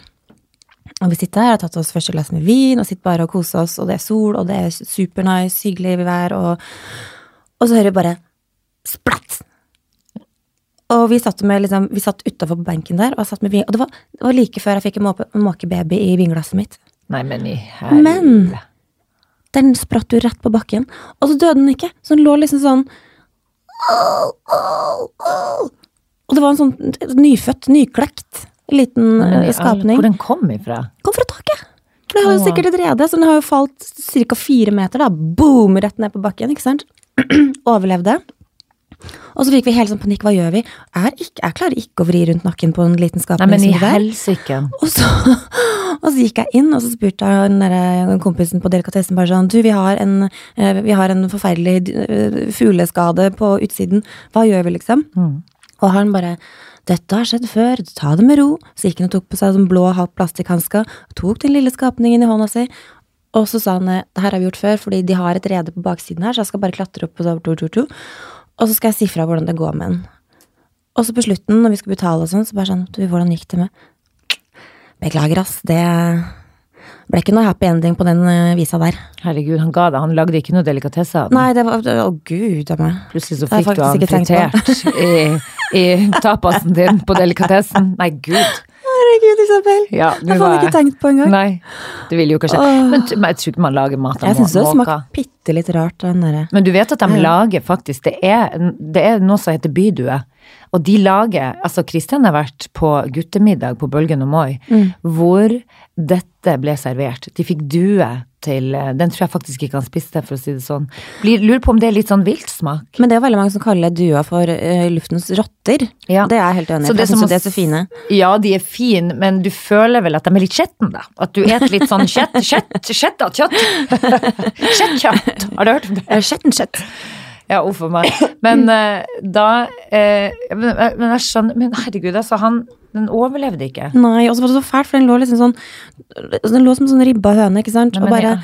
Og vi sitter her, har tatt oss første glass med vin, og sitter bare og koser oss, og det er sol, og det er supernice, hyggelig vær, og, og så hører vi bare splatt! Og vi satt, med, liksom, vi satt utafor på benken der, og, satt med og det var, det var like før jeg fikk en måke- måkebaby i vinglasset mitt. Nei, men i helvete. Men den spratt jo rett på bakken, og så døde den ikke. Så den lå liksom sånn Og det var en sånn nyfødt, nyklekt. En liten eh, alle- skapning. Hvor den kom ifra? Kom fra taket! For det har jo sikkert et rede, så den har jo falt ca. fire meter, da. Boom! Rett ned på bakken, ikke sant? Overlevde. Og så fikk vi helt sånn panikk, hva gjør vi? Er ikke, jeg klarer ikke å vri rundt nakken på en liten Nei, men i helsike. Og så, og så gikk jeg inn, og så spurte jeg den der kompisen på delikatessen bare sånn Du, vi har en, eh, vi har en forferdelig eh, fugleskade på utsiden. Hva gjør vi, liksom? Mm. Og han bare dette har skjedd før, ta det med ro. Så gikk han og tok på seg den blå halvt plastikkhansker, tok den lille skapningen i hånda si, og så sa han det her har vi gjort før, fordi de har et rede på baksiden her, så jeg skal bare klatre opp på så- to, to, to. Og så skal jeg si fra hvordan det går med den. Og så på slutten, når vi skal betale og sånn, så bare sånn, hvordan gikk det med Beklager, ass, det ble ikke noe happy ending på den eh, visa der. Herregud, han ga deg. Han lagde ikke noe delikatesse av den. Nei, det var Å, gud a meg. Plutselig så fikk du han fritert i, i tapasen din på delikatessen. Nei, gud. Herregud, Isabel. Ja, har jeg faen ikke tenkt på engang. Nei, det ville jo ikke skje. Åh. Men, jeg tror ikke man lager mat av Jeg syns det smakte bitte litt rart, den derre Men du vet at de Ja. lager faktisk det er, det er noe som heter bydue. Og de lager Altså, Kristian har vært på guttemiddag på Bølgen og Moi, Mm. hvor dette ble servert. De fikk due til Den tror jeg faktisk ikke han spiste, for å si det sånn. Blir, lurer på om det er litt sånn viltsmak. Men det er veldig mange som kaller dua for uh, luftens rotter. Ja. Det er jeg helt enig i. Jeg syns de er så fine. Ja, de er fine, men du føler vel at de er litt skjetne, da? At du et litt sånn kjett, kjett, kjetta kjøtt. Kjettkjøtt. Har du hørt om det? Kjetten, Skjettenskjett. Ja, uff a meg. Men uh, da uh, men, men jeg skjønner Men herregud, altså, han Den overlevde ikke. Nei, og så var det så fælt, for den lå liksom sånn Den lå som en sånn ribba høne, ikke sant? Nei, og bare ja.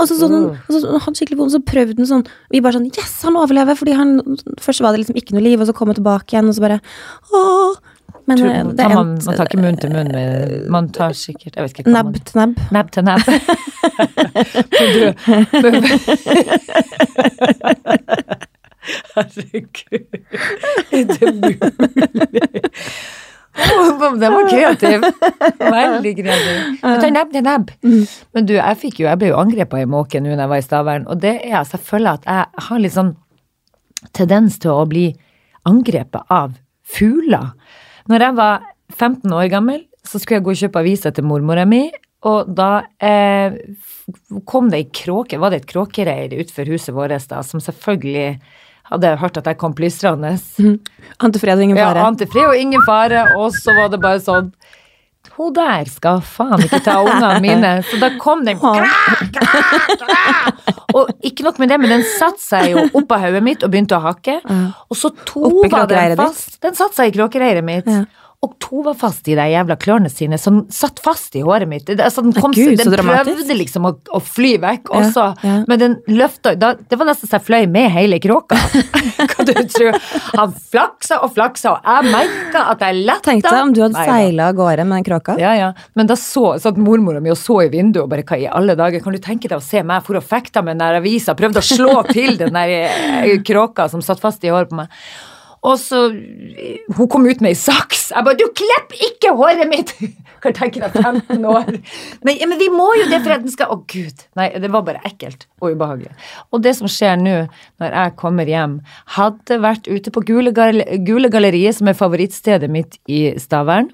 Og så sånn, og så han hadde skikkelig vondt, så prøvde den sånn Vi bare sånn Yes, han overlever! Fordi han Først var det liksom ikke noe liv, og så kom han tilbake igjen, og så bare Åh! Men Tror, eh, det tar man, man tar ikke munn til munn, med- man tar sikkert Jeg vet ikke Nebb til nebb. Nebb til nebb. Men Herregud. Er det mulig? Å, Den var kreativ. Veldig kreativ. Du tar nebb til nebb. Men du, jeg fikk jo, jeg ble jo angrepet ei måke nå når jeg var i Stavern, og det er selvfølgelig at jeg har litt sånn tendens til å bli angrepet av fugler. Når jeg var 15 år gammel, så skulle jeg gå og kjøpe aviser til mormora mi, og da eh, kom det ei kråke, var det et kråkereir utenfor huset vårt da, som selvfølgelig hadde jeg hørt at jeg kom plystrende. Antefri og ingen Ja, fare. ante fred og ingen fare, og så var det bare sånn Hun der skal faen ikke ta ungene mine. Så da kom den Og ikke nok med det, men den satte seg jo oppå hodet mitt og begynte å hakke. Og så tova den fast. Den satte seg i kråkereiret mitt. Ja. Og tova fast i de jævla klørne sine, som satt fast i håret mitt. Det, altså, den kom, Gud, den prøvde liksom å, å fly vekk, Ja, også, ja. men den løfta da, Det var nesten så jeg fløy med hele kråka. Hva du tror? Han flaksa og flaksa, og jeg merka at jeg letta. Tenk deg om du hadde seila av gårde med den kråka. Ja, ja. Men da så, satt mormora mi og så i vinduet og bare hva i alle dager, kan du tenke deg å se meg for å fekte med den der avisa, prøvde å slå til den der eh, kråka som satt fast i håret på meg. Og så Hun kom ut med ei saks. Jeg bare 'Du klipper ikke håret mitt!' Kan tenke deg 15 år. Men, men vi må jo det for at den skal Å, gud. Nei, det var bare ekkelt og ubehagelig. Og det som skjer nå, når jeg kommer hjem, hadde vært ute på Gule, Gal Gule Galleriet, som er favorittstedet mitt i Stavern.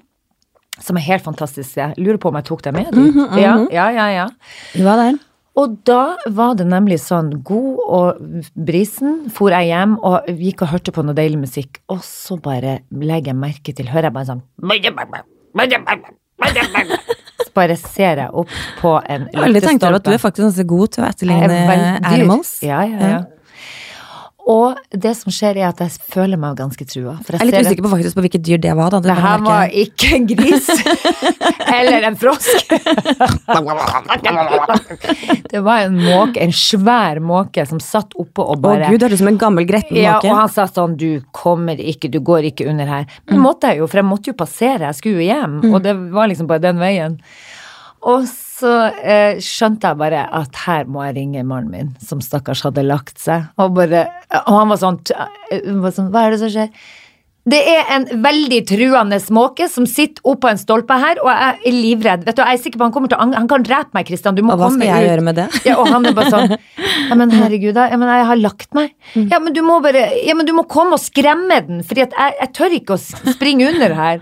Som er helt fantastisk. Jeg lurer på om jeg tok deg med dit. Ja, ja, ja, ja. Du var der. Og da var det nemlig sånn god og brisen, for jeg hjem og gikk og hørte på noe deilig musikk, og så bare legger jeg merke til, hører jeg bare sånn Så bare ser jeg opp på en Jeg har aldri tenkt over at du er lyktestolpe. faktisk ganske god til å er etterligne animals. Ja, ja, ja. Og det som skjer er at jeg føler meg ganske trua. For Jeg er litt usikker på faktisk på hvilket dyr det var. Da. Det her var ikke en gris. Eller en frosk. Det var en måke, en svær måke som satt oppe og bare Å gud, det er som en gammel gretten ja, og han sa sånn, du kommer ikke, du går ikke under her. Mm. Men måtte jeg jo, for jeg måtte jo passere, jeg skulle jo hjem, og det var liksom bare den veien. Og så eh, skjønte jeg bare at her må jeg ringe mannen min, som stakkars hadde lagt seg, og bare, og han var sånn, eh, var sånn hva er det som skjer? Det er en veldig truende måke som sitter oppå en stolpe her, og jeg er livredd. Vet du, jeg er sikker på Han kommer til å angre. han kan drepe meg, Kristian. Du må Og hva komme skal jeg ut. gjøre med det? Ja, og han er bare sånn Ja, men herregud, da. Ja, men jeg har lagt meg. Ja, men du må bare Ja, men du må komme og skremme den, fordi jeg, jeg tør ikke å springe under her.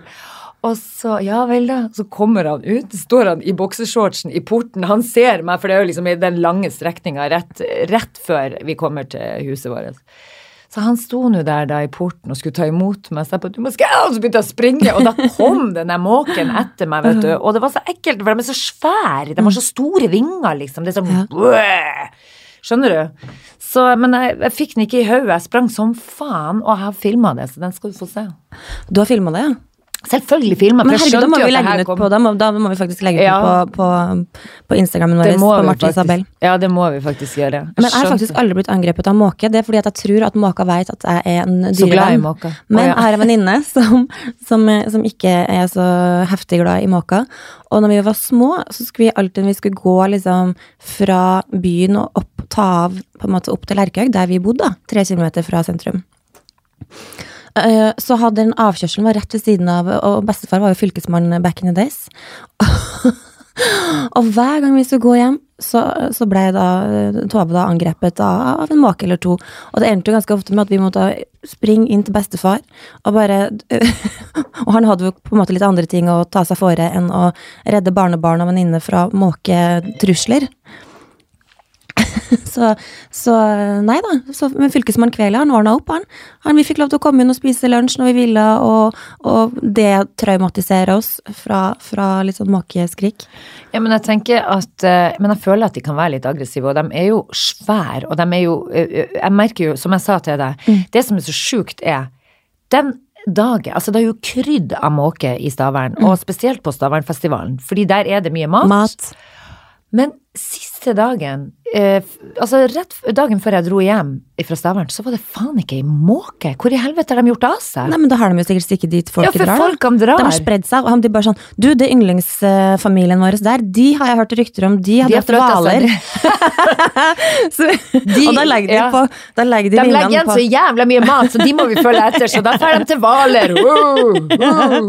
Og så, ja vel da, så kommer han ut, står han i bokseshortsen i porten, han ser meg, for det er jo liksom i den lange strekninga rett, rett før vi kommer til huset vårt. Så han sto nå der da i porten og skulle ta imot meg, så på, du må og så begynte jeg å springe, og da kom den der måken etter meg, vet du, og det var så ekkelt, for de er så svære, de har så store vinger, liksom, det er sånn, bøh! skjønner du? Så, men jeg, jeg fikk den ikke i hodet, jeg sprang som faen, og jeg har filma det, så den skal du få se. Du har filma det, ja? Selvfølgelig filma, Men herregud, da må vi legge den ut på, da må, da må vi faktisk legge den Ja. på, på, på Instagramen vår, på Martin Isabel. ja, det må vi faktisk gjøre. Men jeg har faktisk aldri blitt angrepet av måke. Det er fordi at jeg tror at måka vet at jeg er en dyrevenn. måker. Men ja. jeg har en venninne som, som, som ikke er så heftig glad i måka. Og når vi var små, så skulle vi alltid vi skulle gå liksom fra byen og opp, ta av på en måte opp til Lerkøy, der vi bodde, da, tre kilometer fra sentrum. Eh, Så hadde den avkjørselen var rett ved siden av, og bestefar var jo fylkesmann back in the days. Og hver gang vi skulle gå hjem, så, så ble da eh, Tove da angrepet av, av en måke eller to. Og det endte jo ganske ofte med at vi måtte springe inn til bestefar, og bare Og han hadde jo på en måte litt andre ting å ta seg fore enn å redde barnebarn og venninne fra måketrusler. Så, så nei da. Så, men fylkesmann Kvele han ordna opp, han. han. Vi fikk lov til å komme inn og spise lunsj når vi ville, og, og det traumatiserer oss fra, fra litt sånn måkeskrik. Ja, men jeg tenker at eh, Men jeg føler at de kan være litt aggressive, og de er jo svære, og de er jo eh, eh, Jeg merker jo, som jeg sa til deg, det som er så sjukt, er den dagen Altså, det er jo krydd av måke i Stavern, og spesielt på Stavernfestivalen, fordi der er det mye mat. Mat. Men siste dagen, eh, altså rett dagen før jeg dro hjem fra Stavern, så var det faen ikke ei måke. Hvor i helvete har de gjort av seg? Nei, men da har de jo sikkert stikket dit folk ja, for drar. folkene drar. De har spredd seg, og de bare sånn Du, det yndlingsfamilien vår der, de har jeg hørt rykter om, de har flyttet hvaler. De- og da legger de ja. på Da legger de, De legger igjen så jævla mye mat, så de må vi følge etter, så da drar de til Hvaler. Wow, wow.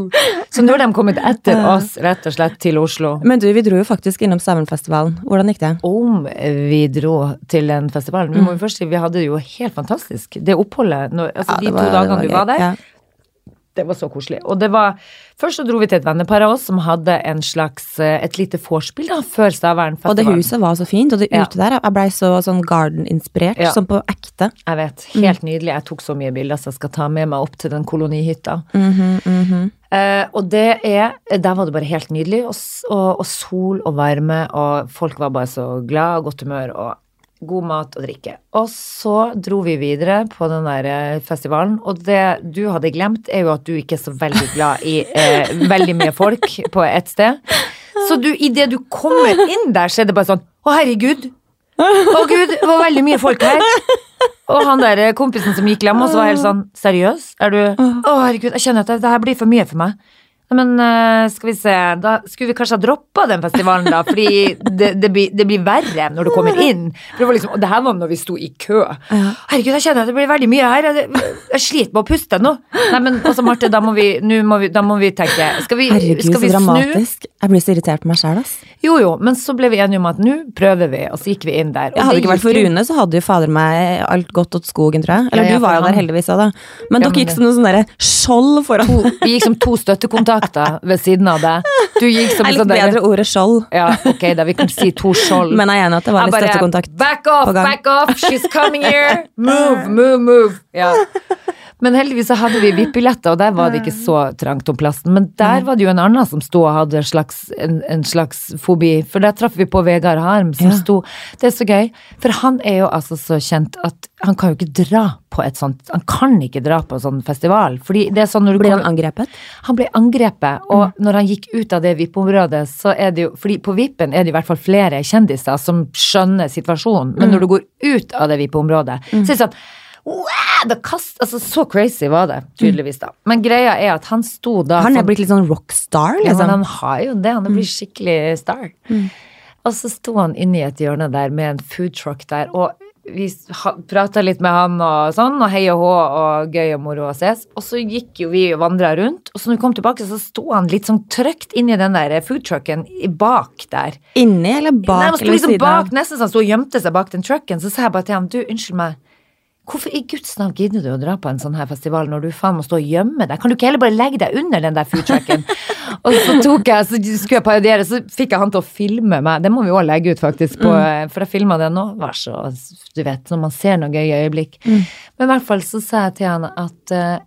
Så nå har de kommet etter oss, rett og slett, til Oslo. Men du, vi dro jo faktisk innom Stavernfestivalen. Hvordan gikk det? Om vi dro til den festivalen Vi må jo først si vi hadde det jo helt fantastisk. Det oppholdet, når, altså Ja, de to dagene du var var der, ja. Det var så koselig. Og det var Først så dro vi til et vennepar av oss som hadde en slags, eh, et lite vorspiel da, før Og det huset var så fint, og det Ja. ute der, jeg blei så sånn garden-inspirert, Ja. sånn på ekte. Jeg vet. Helt nydelig. Jeg tok så mye bilder, så jeg skal ta med meg opp til den kolonihytta. Mhm, Eh, og det er Der var det bare helt nydelig. Og, og, og sol og varme, og folk var bare så glad og godt humør. og God mat og drikke. Og så dro vi videre på den der eh, festivalen, og det du hadde glemt, er jo at du ikke er så veldig glad i eh, veldig mye folk på ett sted. Så du, idet du kommer inn der, så er det bare sånn Å, herregud. Å, gud, det var veldig mye folk her. Og han der eh, kompisen som gikk hjem, og så var helt sånn Seriøs? Er du Å, herregud, jeg kjenner at det, det her blir for mye for meg. Men eh, skal vi se, da skulle vi kanskje ha droppa den festivalen, da, fordi det, det, blir, det blir verre når du kommer inn. For det var liksom, og det her var når vi sto i kø. Herregud, jeg kjenner at det blir veldig mye her. Jeg, jeg sliter med å puste nå. Nei, men altså, Marte, da må vi, må vi, da må vi tenke Skal vi, Herregud, skal vi snu? dramatisk. Jeg blir så irritert på meg sjæl, ass. Jo, jo, men så ble vi enige om at nå prøver vi, og så gikk vi inn der. hadde det ikke vært for Rune, så hadde jo fader meg alt gått åt skogen, tror jeg. Eller Ja, ja, du var jo der heldigvis òg, da. Men Ja, dere gikk som noen sånne der skjold foran. Vi gikk som to støttekontakter ved siden av deg. Du gikk som sånn likte bedre ordet skjold. Ja, ok, da vi kan si to skjold. Men jeg er enig at det var litt støttekontakt. Back off, back off, she's coming here! Move, move, move! Ja. Men heldigvis så hadde vi VIP-billetter, og der var det ikke så trangt om plassen. Men der var det jo en annen som sto og hadde en slags, en, en slags fobi. For der traff vi på Vegard Harm, som Ja. sto Det er så gøy, for han er jo altså så kjent at han kan jo ikke dra på et sånt Han kan ikke dra på en sånn festival. Fordi det er sånn når du Blir han angrepet? han ble angrepet, og når han gikk ut av det VIP-området, så er det jo fordi på VIP-en er det i hvert fall flere kjendiser som skjønner situasjonen, men når du går ut av det VIP-området, så er det sånn wow, kast, altså Så crazy var det, tydeligvis, da. Men greia er at han sto da Han er blitt litt sånn rockstar, ja, liksom. han har jo det. Han er blitt skikkelig star. Og så sto han inne i et hjørne der med en food truck der, og vi prata litt med han og sånn, og hei og hå og gøy og moro å ses. Og så gikk jo vi og vandra rundt, og så når vi kom tilbake, så sto han litt sånn trygt inni den der food trucken bak der. Inni eller Nei, bak han sto liksom bak, nesten så han sto og gjemte seg bak den trucken. Så sa jeg bare til ham, du, unnskyld meg, Hvorfor i guds navn gidder du å dra på en sånn her festival når du faen må stå og gjemme deg? Kan du ikke heller bare legge deg under den der foodtrucken? og så tok jeg, så skulle jeg parodiere, så fikk jeg han til å filme meg. Det må vi òg legge ut, faktisk, på, for jeg filma det nå. Vær så Du vet, når man ser noen gøye øyeblikk. Men i hvert fall så sa jeg til han at eh,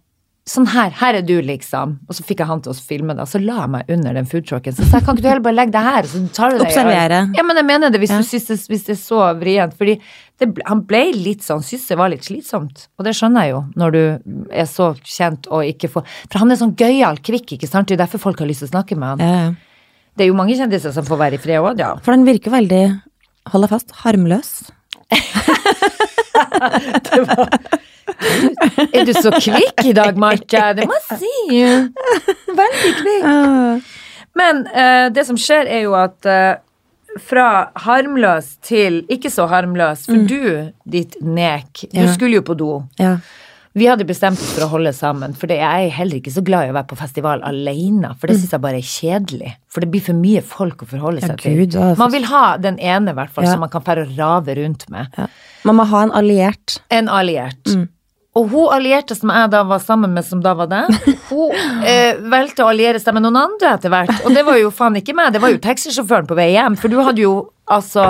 Sånn her, her er du, liksom. Og så fikk jeg han til å filme det. Og så la jeg meg under den foodtrucken. Så sa jeg, kan ikke du heller bare legge deg her? Så tar du deg i øynene?» Observere. Ja, men jeg mener det hvis, Ja. du synes det, hvis det er så vrient. Fordi det, han ble litt sånn, syntes det var litt slitsomt. Og det skjønner jeg jo, når du er så kjent og ikke får For han er sånn gøyal kvikk, ikke sant? Det er derfor folk har lyst til å snakke med han. Ja. Det er jo mange kjendiser som får være i fred òg, ja. For den virker veldig, hold deg fast, harmløs. Er du så kvikk i dag, Marte? Det må jeg si. Veldig kvikk. Men eh, det som skjer, er jo at eh, fra harmløs til ikke så harmløs, for du, ditt nek, du Ja. skulle jo på do. Ja. Vi hadde bestemt oss for å holde sammen, for det er jeg heller ikke så glad i å være på festival alene, for det syns jeg bare er kjedelig. For det blir for mye folk å forholde Ja, seg til. Gud, for- Man vil ha den ene, i hvert fall, Ja. som man kan fære og rave rundt med. Ja. Man må ha en alliert. En alliert. Mm. Og hun allierte som jeg da var sammen med, som da var deg, hun eh, valgte å alliere seg med noen andre etter hvert. Og det var jo faen ikke meg, det var jo taxisjåføren på vei hjem, for du hadde jo altså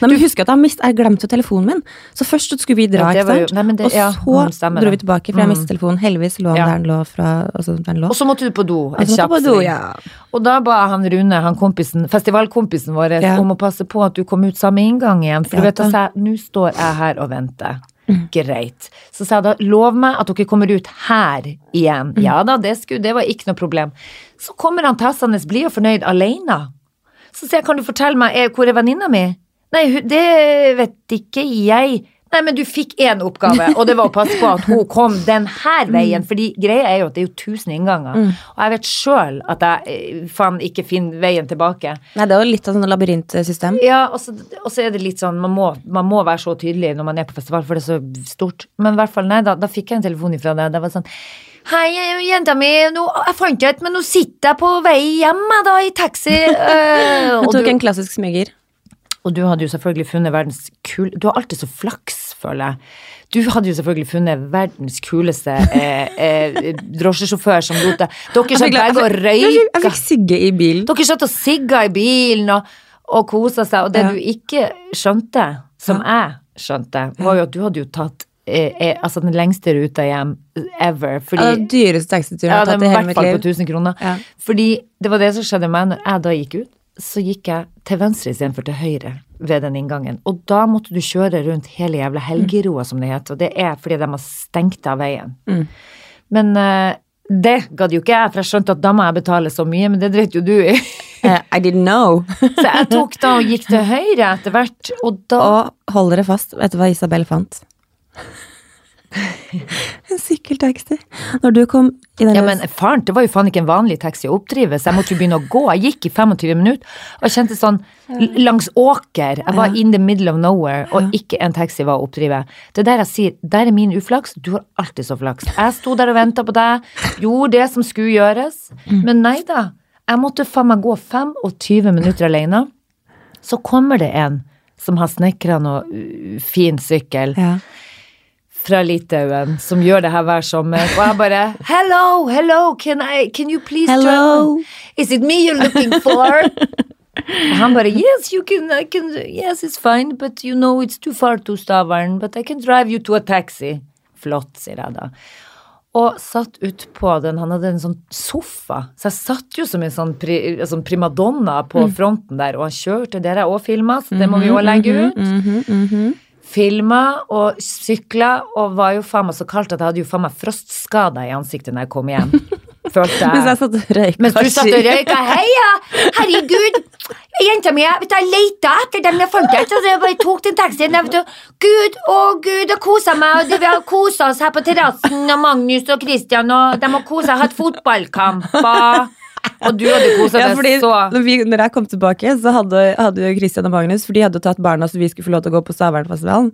Nei, men husk at jeg, mist, jeg glemte telefonen min. Så først skulle vi dra, Ja, det jo- nei, det- og så ja, dro vi tilbake, for jeg Mm. mistet telefonen. Heldigvis lå den Ja. der den lå fra altså, den lå. Og så måtte du på do. Måtte på do, ja. Og da ba han Rune, han kompisen, festivalkompisen vår, om å passe på at du kom ut samme inngang igjen. For du vet, altså, nå står jeg her og venter. Greit. Så sa jeg da lov meg at dere kommer ut her igjen. Ja da, det, skulle, det var ikke noe problem. Så kommer han tassende blid og fornøyd alene. Så sier jeg kan du fortelle meg er, hvor er venninna mi? Nei, det vet ikke jeg. Nei, men du fikk én oppgave, og det var å passe på at hun kom den her veien. Fordi greia er jo at det er jo tusen innganger. Og jeg vet sjøl at jeg eh, faen ikke finner veien tilbake. Nei, det er jo litt av sånn labyrintsystem. Ja, og så, er det litt sånn man må, man må være så tydelig når man er på festival, for det er så stort. Men i hvert fall, nei, da, da fikk jeg en telefon ifra deg. Det var sånn Hei, jenta mi, nå, jeg fant deg ikke, men nå sitter jeg på vei hjem, jeg, da, i taxi. øh, Du og, tok du, en klassisk smyger. og du hadde jo selvfølgelig funnet verdens kul... Du har alltid så flaks, føler jeg. Du hadde jo selvfølgelig funnet verdens kuleste eh, eh, drosjesjåfør som lot deg Dere satt begge og Jeg fikk sigge i bilen. Dere satt og sigga i bilen og, og kosa seg, og det Ja. du ikke skjønte, som jeg skjønte, var jo at du hadde jo tatt eh, eh, altså den lengste ruta hjem ever. Fordi, Ja, den dyreste taxituren jeg ja, har tatt i i hele hvert mitt fall liv. på 1000 kroner. Ja. Fordi det var det som skjedde med meg når jeg da gikk ut. Så gikk jeg til venstre istedenfor til høyre ved den inngangen. Og da måtte du kjøre rundt hele jævla Helgeroa, som det heter. Og det er fordi de har stengt av veien. Mm. Men uh, det gadd jo ikke jeg, for jeg skjønte at da må jeg betale så mye, men det dreit jo du i. uh, I didn't know. Så jeg tok da og gikk til høyre etter hvert, og da Og hold dere fast, vet du hva Isabel fant? En sykkeltaxi. Når du kom i den Ja, men faren, det var jo faen ikke en vanlig taxi å oppdrive, så jeg måtte jo begynne å gå. Jeg gikk i 25 minutter, og kjente sånn langs åker. Jeg var in the middle of nowhere, og ikke en taxi var å oppdrive. Det er der jeg sier, der er min uflaks, du har alltid så flaks. Jeg sto der og venta på deg, gjorde det som skulle gjøres, men nei da. Jeg måtte faen meg gå 25 minutter alene. Så kommer det en som har snekra noe fin sykkel ja. Fra Litauen som gjør det her hver sommer. Og jeg bare Hello, hello, can, I, can you please Hello. turn? Is it me you're looking for? Og han bare Yes, you can, I can Yes, it's fine, but you know it's too far to Stavern, but I can drive you to a taxi. Flott, sier jeg da. Og satt utpå den, han hadde en sånn sofa, så jeg satt jo som en sånn, pri, sånn primadonna på fronten der, og han kjørte, dere òg filma, så det må vi jo legge ut filma og sykla og var jo faen meg så kaldt at jeg hadde jo faen meg frostskader i ansiktet når jeg kom hjem. Følte Mens jeg jeg. satt og røyka Mens du satt og røyka. Heia! Herregud! Jenta mi, vet du, jeg leita etter dem jeg fant ikke, så jeg bare tok den taxien. Jeg vet du, Gud, å Gud, jeg kosa meg. og Vi har kosa oss her på terrassen, og Magnus og Christian, og de har kosa hatt fotballkamper. Og du hadde kosa Ja, deg så. når, vi, når jeg kom tilbake, så hadde, hadde Christian og Magnus For de hadde tatt barna så vi skulle få lov til å gå på Stavernfestivalen.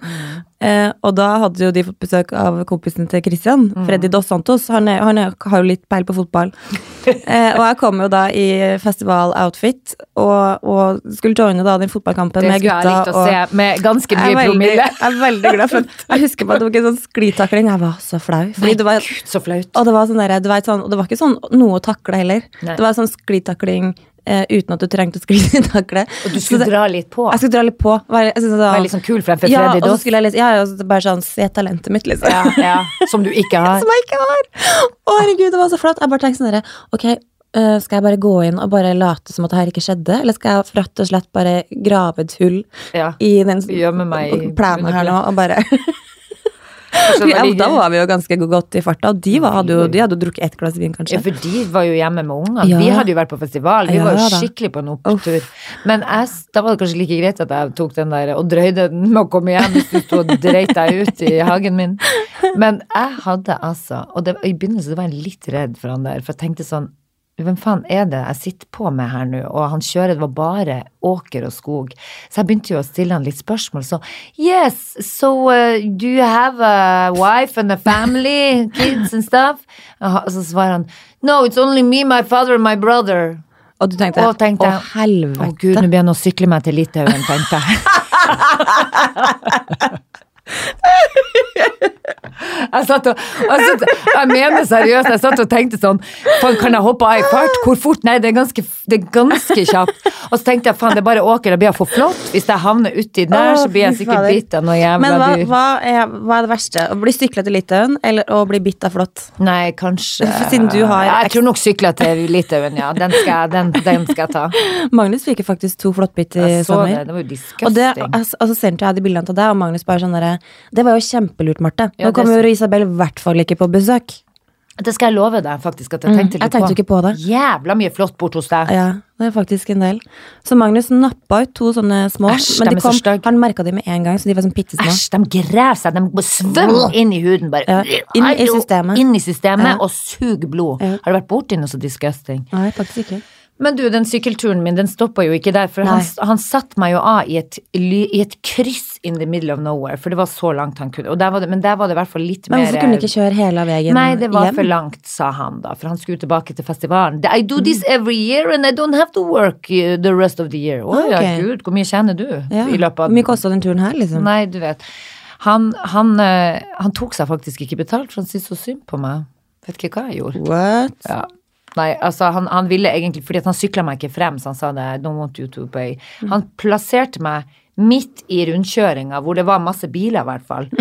Eh, og da hadde jo de fått besøk av kompisen til Christian, Freddy Dos Santos. Han, er, han er, har jo litt peil på fotball. Eh, og jeg kom jo da i festival-outfit og, og skulle joine da den fotballkampen Det med skulle jeg gutta. likt å og se, med ganske mye promille. jeg er veldig glad for Jeg husker bare det var ikke sånn sklitakling. Jeg var så flau. Fordi det var, Gud, så flaut. og det var sånn der, vet, sånn, og det var ikke sånn noe å takle heller. Nei. Det var sånn sklitakling eh, uten at du trengte å sklitakle. Og du skulle så, dra litt på. Jeg skulle dra litt på. Være, jeg synes Være litt sånn kul fremfor ja, Freddy og så skulle jeg liksom, ja, ja, så bare sånn, se talentet mitt, liksom. Ja, ja, som du ikke har. Som jeg ikke har. Å, herregud, det var så flott. Jeg bare tenkte sånn derre, ok, øh, skal jeg bare gå inn og bare late som at det her ikke skjedde, eller skal jeg rett og slett bare grave et hull Ja. i den plenen her nå, og bare Ja, da var vi jo ganske godt i farta, de, var, hadde jo, de hadde jo drukket ett glass vin, Ja, for de var jo hjemme med ungene. Ja. Vi hadde jo vært på festival. Vi Ja var jo skikkelig på en opptur. Men jeg, da var det kanskje like greit at jeg tok den der og drøyde den med å komme hjem hvis du sto og dreit deg ut i hagen min. Men jeg hadde altså Og det, i begynnelsen var jeg litt redd for han der, for jeg tenkte sånn hvem faen er det jeg sitter på med her nå? Og han kjører, det var bare åker og skog. Så jeg begynte jo å stille han litt spørsmål. Så yes, so uh, do you have a wife and a family, kids and stuff? Og så svarer han no, it's only me, my father and my brother. Og du tenkte, og tenkte å helvete. Å gud, nå begynner jeg å sykle meg til Litauen, tenkte jeg. Jeg satt og, jeg, satt, jeg mener seriøst, jeg satt og tenkte sånn Kan jeg hoppe av i fart? Hvor fort? Nei, det er ganske, det er ganske kjapt. Og så tenkte jeg faen, det er bare åker, det blir for flott. Hvis jeg havner uti der, så blir jeg sikkert bitt av noe jævla Men hva, dyr. hva, er, hva er det verste? Å bli sykla til Litauen, eller å bli bitt av flått? Nei, kanskje Siden du har- Jeg tror nok sykla til Litauen, ja. Den skal, jeg- den, den skal jeg ta. Magnus fikk faktisk to flåttbitt i så sommer. det, det var jo Og det, disgusting. altså, altså sendte jeg de bildene til deg, og Magnus bare sånn derre Det var jo kjempelurt, Marte. Ja, Nå kommer jo Isabel i hvert fall ikke på besøk. Det skal jeg love deg, faktisk, at jeg tenkte litt Mm, jeg tenkte på. ikke på det. Jævla mye flott bort hos deg. Ja, det er faktisk en del. Så Magnus nappa ut to sånne små, Æsj, men de kom, han merka de med en gang, så de var sånn bitte små. Æsj, de grev seg, de svømmer inn i huden, bare. Ja, inn i systemet. Inn i systemet, Ja. og suger blod. Har du vært borti noe så disgusting? Nei, faktisk ikke. Men du, den sykkelturen min, den stoppa jo ikke der, for han, Nei. han satte meg jo av i et, i et kryss in the middle of nowhere, for det var så langt han kunne. Der var det, men der var det i hvert fall litt Men mer hvorfor kunne du ikke kjøre hele veien Nei, det var hjem? for langt, sa han da, for han skulle tilbake til festivalen. I do this every year and I don't have to work uh, the rest of the year. Å ja, gud, hvor mye tjener du Ja. i løpet av Hvor mye kosta den turen her, liksom? Nei, du vet. Han, han, eh, han tok seg faktisk ikke betalt, for han syntes så synd på meg. Vet ikke hva jeg gjorde. What? Ja. Nei, altså han, han ville egentlig, fordi han sykla meg ikke frem, så han sa det, don't want you to pay. Han plasserte meg midt i rundkjøringa, hvor det var masse biler i hvert fall.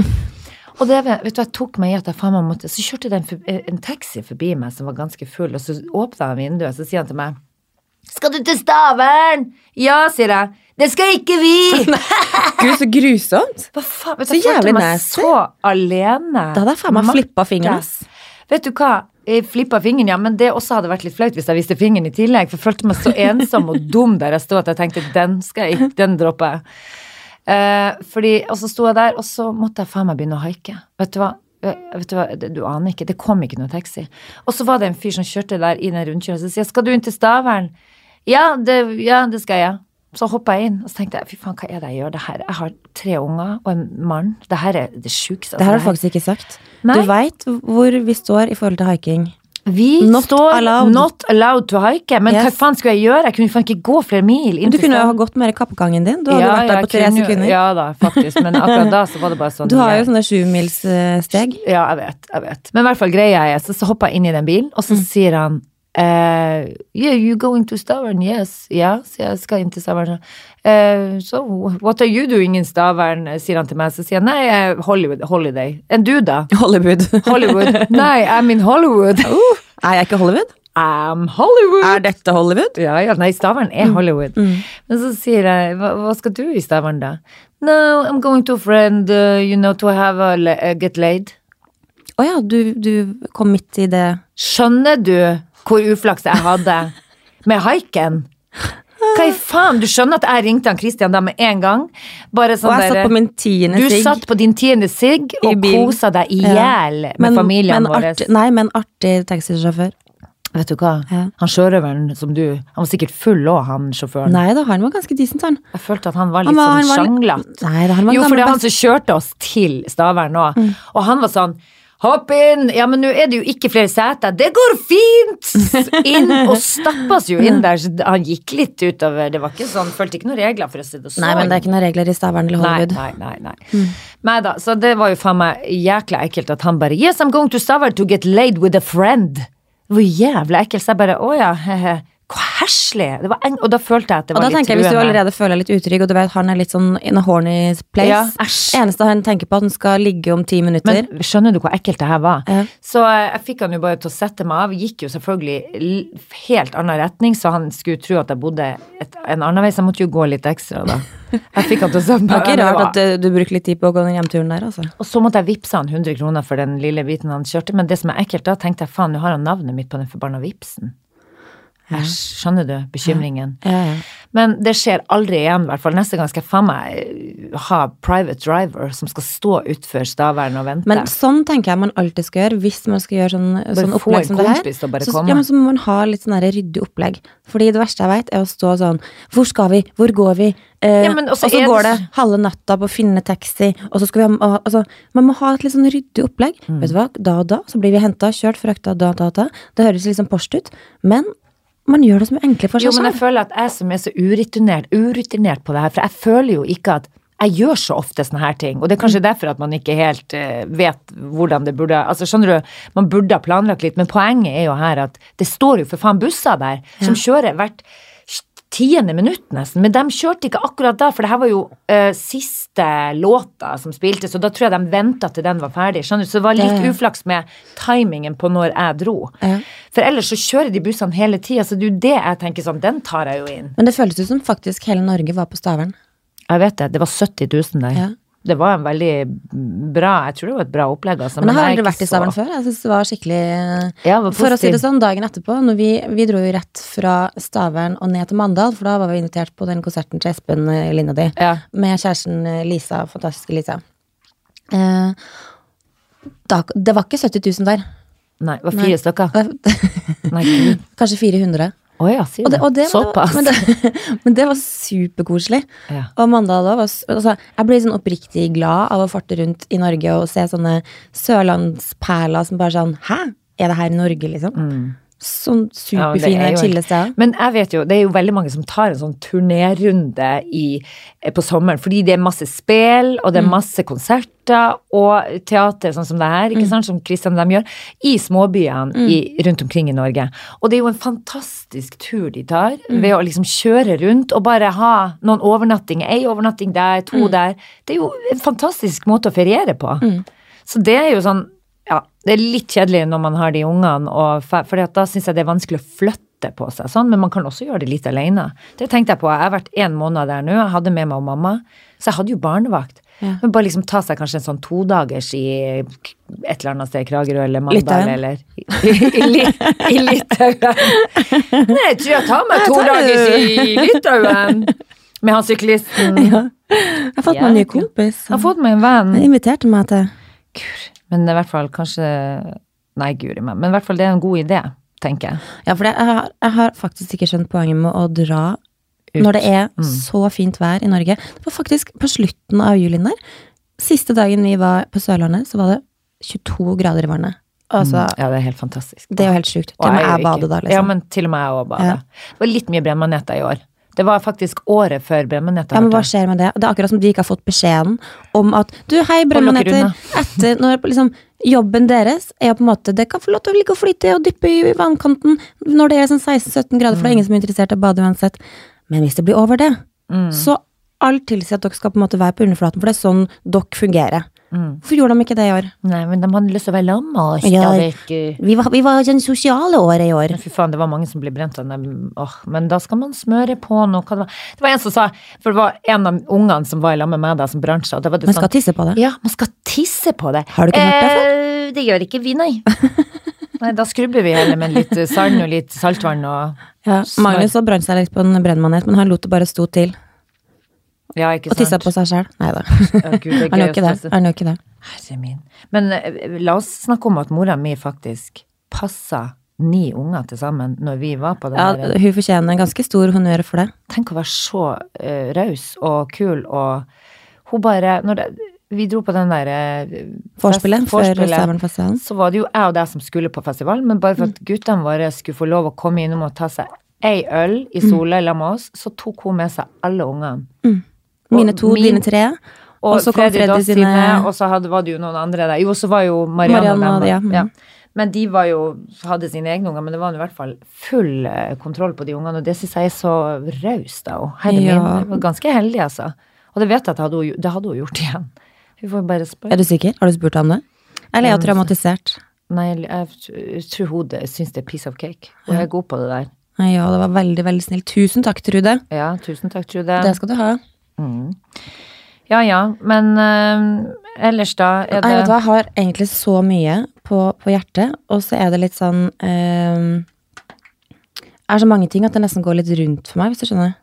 Og det, vet du, jeg tok meg i at jeg faen meg måtte Så kjørte det en, en taxi forbi meg som var ganske full, og så åpna han vinduet, og så sier han til meg Skal du til Stavern? Ja, sier jeg. Det skal ikke vi! Gud, så grusomt! Hva faen? Vet Så du, jeg jævlig nasty. så alene. Da hadde jeg faen meg flippa fingeren. Vet du hva? Jeg flippa fingeren, ja, men det også hadde vært litt flaut hvis jeg viste fingeren i tillegg. For jeg følte meg så ensom og dum der jeg sto at jeg tenkte den skal jeg ikke, den dropper jeg. Eh, fordi, og så sto jeg der, og så måtte jeg faen meg begynne å haike. Vet du hva? Eh, Vet Du hva, du aner ikke, det kom ikke noe taxi. Og så var det en fyr som kjørte der i den rundkjøringen, og sa skal du inn til Stavern? Ja, det, ja, det skal jeg. Så hoppa jeg inn, og så tenkte jeg fy faen, hva er det jeg gjør? Det her, jeg har tre unger og en mann. Det her er det sjukeste. Det her har du Altså, faktisk ikke sagt. Nei. Du veit hvor vi står i forhold til haiking. Vi Not står allowed. not allowed to hike. Men hva faen skulle jeg gjøre? Jeg kunne faen ikke gå flere mil. Men Du kunne jo ha gått mer i kappgangen din. Du hadde vært der på tre jo- sekunder. Ja da, faktisk. Men akkurat da så var det bare sånn Du har jo jeg- sånne sjumilssteg. Ja, jeg vet. jeg vet. Men i hvert fall greia er, så, så hopper jeg inn i den bilen, og så Mm. sier han eh, Yeah, you going to Stavern? Yes. Så jeg skal inn til Stavern. Uh, so what are you doing in Stavern? sier han til meg. Så sier han nei, eh, Hollywood, holiday. Enn du, da? Hollywood. Hollywood. Nei, I'm in Hollywood. Er jeg ikke Hollywood? I'm Hollywood. Er dette Hollywood? Ja, ja, nei, Stavern er Hollywood. Men så sier jeg, hva, hva skal du i Stavern da? No, I'm going to a friend, uh, you know, to have a, uh, get laid. Å ja, du, du kom midt i det. Skjønner du hvor uflaks jeg hadde med haiken? Hva i faen? Du skjønner at jeg ringte han Christian da med en gang? Bare Og jeg jeg satt på min tiende Du sigg. satt på din tiende sigg og kosa deg i Ja. med Men- familien men vår. artig- Nei, men artig taxisjåfør. Vet du hva? Ja. Han sjørøveren som du Han var sikkert full òg, han sjåføren. Nei da, han var ganske decent, han. Jeg følte at han var Han litt var- sånn han sjanglete. Nei, da, han var Jo, for det er han som kjørte oss til Stavern nå. Og han var sånn Hopp inn! Ja, men nå er det jo ikke flere seter. Det går fint! Inn og stappes jo inn der. Så han gikk litt utover. Det var ikke sånn, følte ikke noen regler for å si det sånn. Nei, men det er ikke noen regler i Stavern eller Hollywood. Nei, nei, nei. nei. Nei da, så det var jo faen meg jækla ekkelt at han bare Yes, I'm going to Stavern to get laid with a friend. Det var jævla ekkelt. Så jeg bare Å ja, he-he. Hvor heslig! Det og da følte jeg at det Og var da litt tenker jeg Hvis du allerede føler deg litt utrygg, og du vet han er litt sånn in a horny place Ja. Eneste han tenker på, at han skal ligge om ti minutter. Men skjønner du hvor ekkelt det her var? Ja. Så eh, jeg fikk han jo bare til å sette meg av. Gikk jo selvfølgelig helt annen retning, så han skulle tro at jeg bodde et, en annen vei, så jeg måtte jo gå litt ekstra, da. Jeg fikk han til å sette det meg er ikke rart at eh, du bruker litt tid på å gå den hjemturen der, altså. Og så måtte jeg vippse han 100 kroner for den lille biten han kjørte, men det som er ekkelt, da tenkte jeg faen, nå har han navnet mitt på den forbanna vipsen. Æsj, skjønner du bekymringen? Ja, ja. Men det skjer aldri igjen, i hvert fall. Neste gang skal jeg faen meg eh, ha private driver som skal stå utfor Stavern og vente. Men sånn tenker jeg man alltid skal gjøre hvis man skal gjøre sånn, sånn opplegg som det her. Så, ja, men så må man ha litt sånn ryddig opplegg. Fordi det verste jeg vet, er å stå sånn Hvor skal vi? Hvor går vi? Eh, Ja, men og så går det halve natta på å finne taxi, og så skal vi ha altså, Man må ha et litt sånn ryddig opplegg. Mm. Vet du hva, da og da så blir vi henta, kjørt, frakta, da, da, da. Det høres litt sånn post ut, men man gjør det som er enklere for Jo, men jeg føler at jeg som er så urutinert, urutinert på det her, for jeg føler jo ikke at jeg gjør så ofte sånne her ting, og det er Mm. kanskje derfor at man ikke helt eh, vet hvordan det burde Altså, skjønner du, man burde ha planlagt litt, men poenget er jo her at det står jo for faen busser der som kjører hvert tiende minutt nesten, men de kjørte ikke akkurat da, for det her var jo uh, siste låta som spilte, så da tror jeg de venta til den var ferdig, skjønner du, så det var litt uflaks med timingen på når jeg dro. Ja. For ellers så kjører de bussene hele tida, så det er jo det jeg tenker sånn, den tar jeg jo inn. Men det føles ut som faktisk hele Norge var på Stavern. Jeg vet det, det var 70 000 der. Ja. Det var en veldig bra, jeg tror det var et bra opplegg, altså. Men jeg har aldri vært i så- Stavern før. Jeg syns det var skikkelig Ja, var For å si det sånn, dagen etterpå, vi, vi dro jo rett fra Stavern og ned til Mandal, for da var vi invitert på den konserten til Espen eh, Linnadi Ja. med kjæresten eh, Lisa, fantastiske Lisa. Eh, da, det var ikke 70 000 der. Nei, det var fire stykker. Nei. Kanskje 400. Å ja, sier Og det, og det, Såpass. Men det, men det var superkoselig. Ja. Og Mandal òg. altså, Jeg blir sånn oppriktig glad av å farte rundt i Norge og se sånne sørlandsperler som bare sånn Hæ? Er det her Norge, liksom? Mm. Det superfine, ja, chillesteder. chille. Men jeg vet jo, det er jo veldig mange som tar en sånn turnérunde i, eh, på sommeren, fordi det er masse spill, og Mm. det er masse konserter, og teater sånn som det her, Mm. ikke sant, som Kristian og dem gjør, i småbyene i, rundt omkring i Norge. Og det er jo en fantastisk tur de tar, Mm. ved å liksom kjøre rundt og bare ha noen overnattinger, ei overnatting der, to Mm. der. Det er jo en fantastisk måte å feriere på. Så det er jo sånn, ja, det er litt kjedelig når man har de ungene, for da syns jeg det er vanskelig å flytte på seg sånn, men man kan også gjøre det litt alene. Det tenkte jeg på, jeg har vært en måned der nå, jeg hadde med meg og mamma, så jeg hadde jo barnevakt. Ja. Men bare liksom ta seg kanskje en sånn todagers i et eller annet sted, Kragerø eller Mandal eller i, i, i, i Litauen. Nei, jeg tror jeg tar meg todagers i Litauen med han syklisten. Jeg har fått meg en ny kompis. Jeg har fått meg en venn. Han inviterte meg til Gud. Men i hvert fall kanskje Nei, guri meg. Men i hvert fall det er en god idé, tenker jeg. Ja, for det, jeg, har, jeg har faktisk ikke skjønt poenget med å dra Ut. når det er Mm. så fint vær i Norge. Det var faktisk på slutten av julien der. Siste dagen vi var på Sørlandet, så var det 22 grader i vannet. Altså, Ja, det er helt fantastisk. det er jo helt sjukt. Til og med jeg bader da, liksom. Ja, men til og med jeg òg badet. Ja. Det var litt mye brennmaneter i år. Det var faktisk året før brennmaneter. Ja, men hva skjer med det? Det er akkurat som de ikke har fått beskjeden om at du, hei, dere etter når liksom jobben deres er på en måte Det kan få lov til å ligge og flyte og dyppe i vannkanten når det er sånn 16-17 grader, for det er ingen som er interessert i å bade uansett. Men hvis det blir over det, Mm. så alt tilsier at dere skal på en måte være på underflaten, for det er sånn dere fungerer. Mm. Hvorfor gjorde de ikke det i år? Nei, men de hadde lyst til å være lamma. Ja. Vi var, vi var den sosiale året i år. Men Fy faen, det var mange som ble brent av dem. Åh, men da skal man smøre på noe. Det, var. det var en som sa, for det var en av ungene som var i lag med meg da, som Da Man sånn, skal tisse på det. Ja, man skal tisse på det. Har du ikke hørt det før? Eh, det gjør ikke vi, nei. nei, da skrubber vi heller med litt sand og litt saltvann og Ja. Magnus så brant seg litt på en brennmanet, men han lot det bare stå til. Ja, ikke Og tissa på seg sjøl. Nei da. Han gjør ikke det. Han gjør ikke det. Herre min. Men eh, la oss snakke om at mora mi faktisk passa ni unger til sammen når vi var på det Ja, hun fortjener en ganske stor honnør for det. Tenk å være så uh, raus og kul og hun bare når det, vi dro på den der forspillet, Vorspielet før. Så var det jo jeg og deg som skulle på festival, men bare for at guttene våre skulle få lov å komme innom og ta seg ei øl i Sola sammen med oss, så tok hun med seg alle ungene. Mine to, min- dine tre. Og, Og så kom Freddy Freddy sine- sine, og så hadde, var det jo noen andre der. Jo, så var jo Marianne, Marianne og dem. ja. Mm. Ja. Men de var jo, hadde sine egne unger, men det var i hvert fall full eh, kontroll på de ungene, og det syns jeg er så raust av henne. Ja. min var ganske heldig, altså. Og det vet jeg at hadde hun, det hadde hun gjort igjen. Vi får bare spørre. Er du sikker? Har du spurt om det? Eller er Ja, traumatisert? Nei, jeg, tror hun syns det er piece of cake. Hun er god på det der. Ja, det var veldig, veldig snilt. Tusen takk, Trude. Ja, tusen takk, Trude. Det skal du ha. Ja ja, men eh, ellers da er Nei, vet du hva, jeg har egentlig så mye på, på hjertet, og så er det litt sånn Det er så mange ting at det nesten går litt rundt for meg, hvis du skjønner.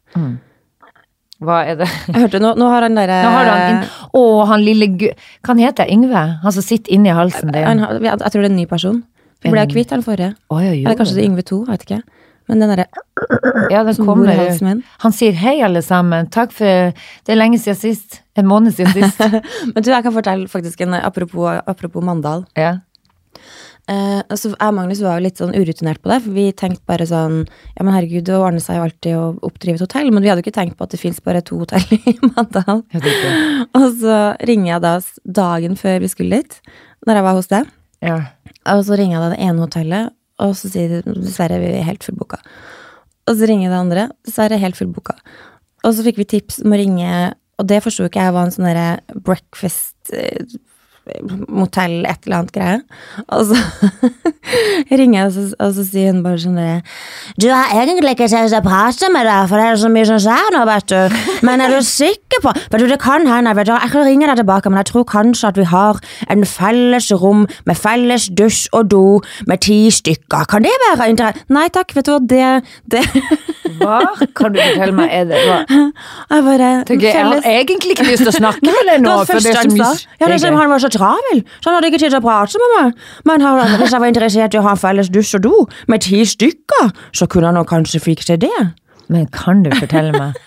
Hva er det? Jeg hørte, Nå, nå har han derre Nå har han inn Å, han lille gu... Hva han heter Yngve? Han som sitter inni halsen din. Jeg, jeg, Jeg tror det er en ny person. Ble jo kvitt den forrige. Oh. Eller kanskje det er Yngve 2, jeg vet ikke. Men den derre Ja, den kommer. min. Han sier hei, alle sammen. Takk for Det er lenge siden sist. En måned siden sist. Men du, jeg kan fortelle faktisk en apropos, apropos Mandal. Ja. Eh, altså, jeg og Magnus var jo litt sånn urutinert på det, for vi tenkte bare sånn Ja, men herregud, det ordner seg jo alltid å oppdrive et hotell, men vi hadde jo ikke tenkt på at det fins bare to hotell i Mandal. Og så ringer jeg da dagen før vi skulle dit, når jeg var hos deg. Ja. Og så ringer jeg da det ene hotellet, og så sier de dessverre, vi er helt fullboka. Og så ringer det andre, dessverre helt fullboka. Og så fikk vi tips om å ringe, og det forsto ikke jeg var en sånn breakfast eh, motell, et eller annet greie. Og så ringer jeg, og så, og så sier hun bare sånn derre Du har egentlig ikke tenkt å prate med deg, for det er så mye som skjer nå, vet du. Men er du sikker på Vet du, det kan hende, vet du, jeg kan ringe deg tilbake, men jeg tror kanskje at vi har en felles rom med felles dusj og do med ti stykker. Kan det være interessant? Nei takk, vet du hva, det, det Hva kan du fortelle meg? Er det hva? Jeg bare Tenker, jeg har egentlig ikke lyst til å snakke med deg Det nå, for det er så mye. Ja, det er som han var så travel, så han hadde ikke tid til å prate med meg. Men han, hvis jeg var interessert i å ha en felles dusj og do med ti stykker, så kunne han kanskje fikse det. Men kan du fortelle meg?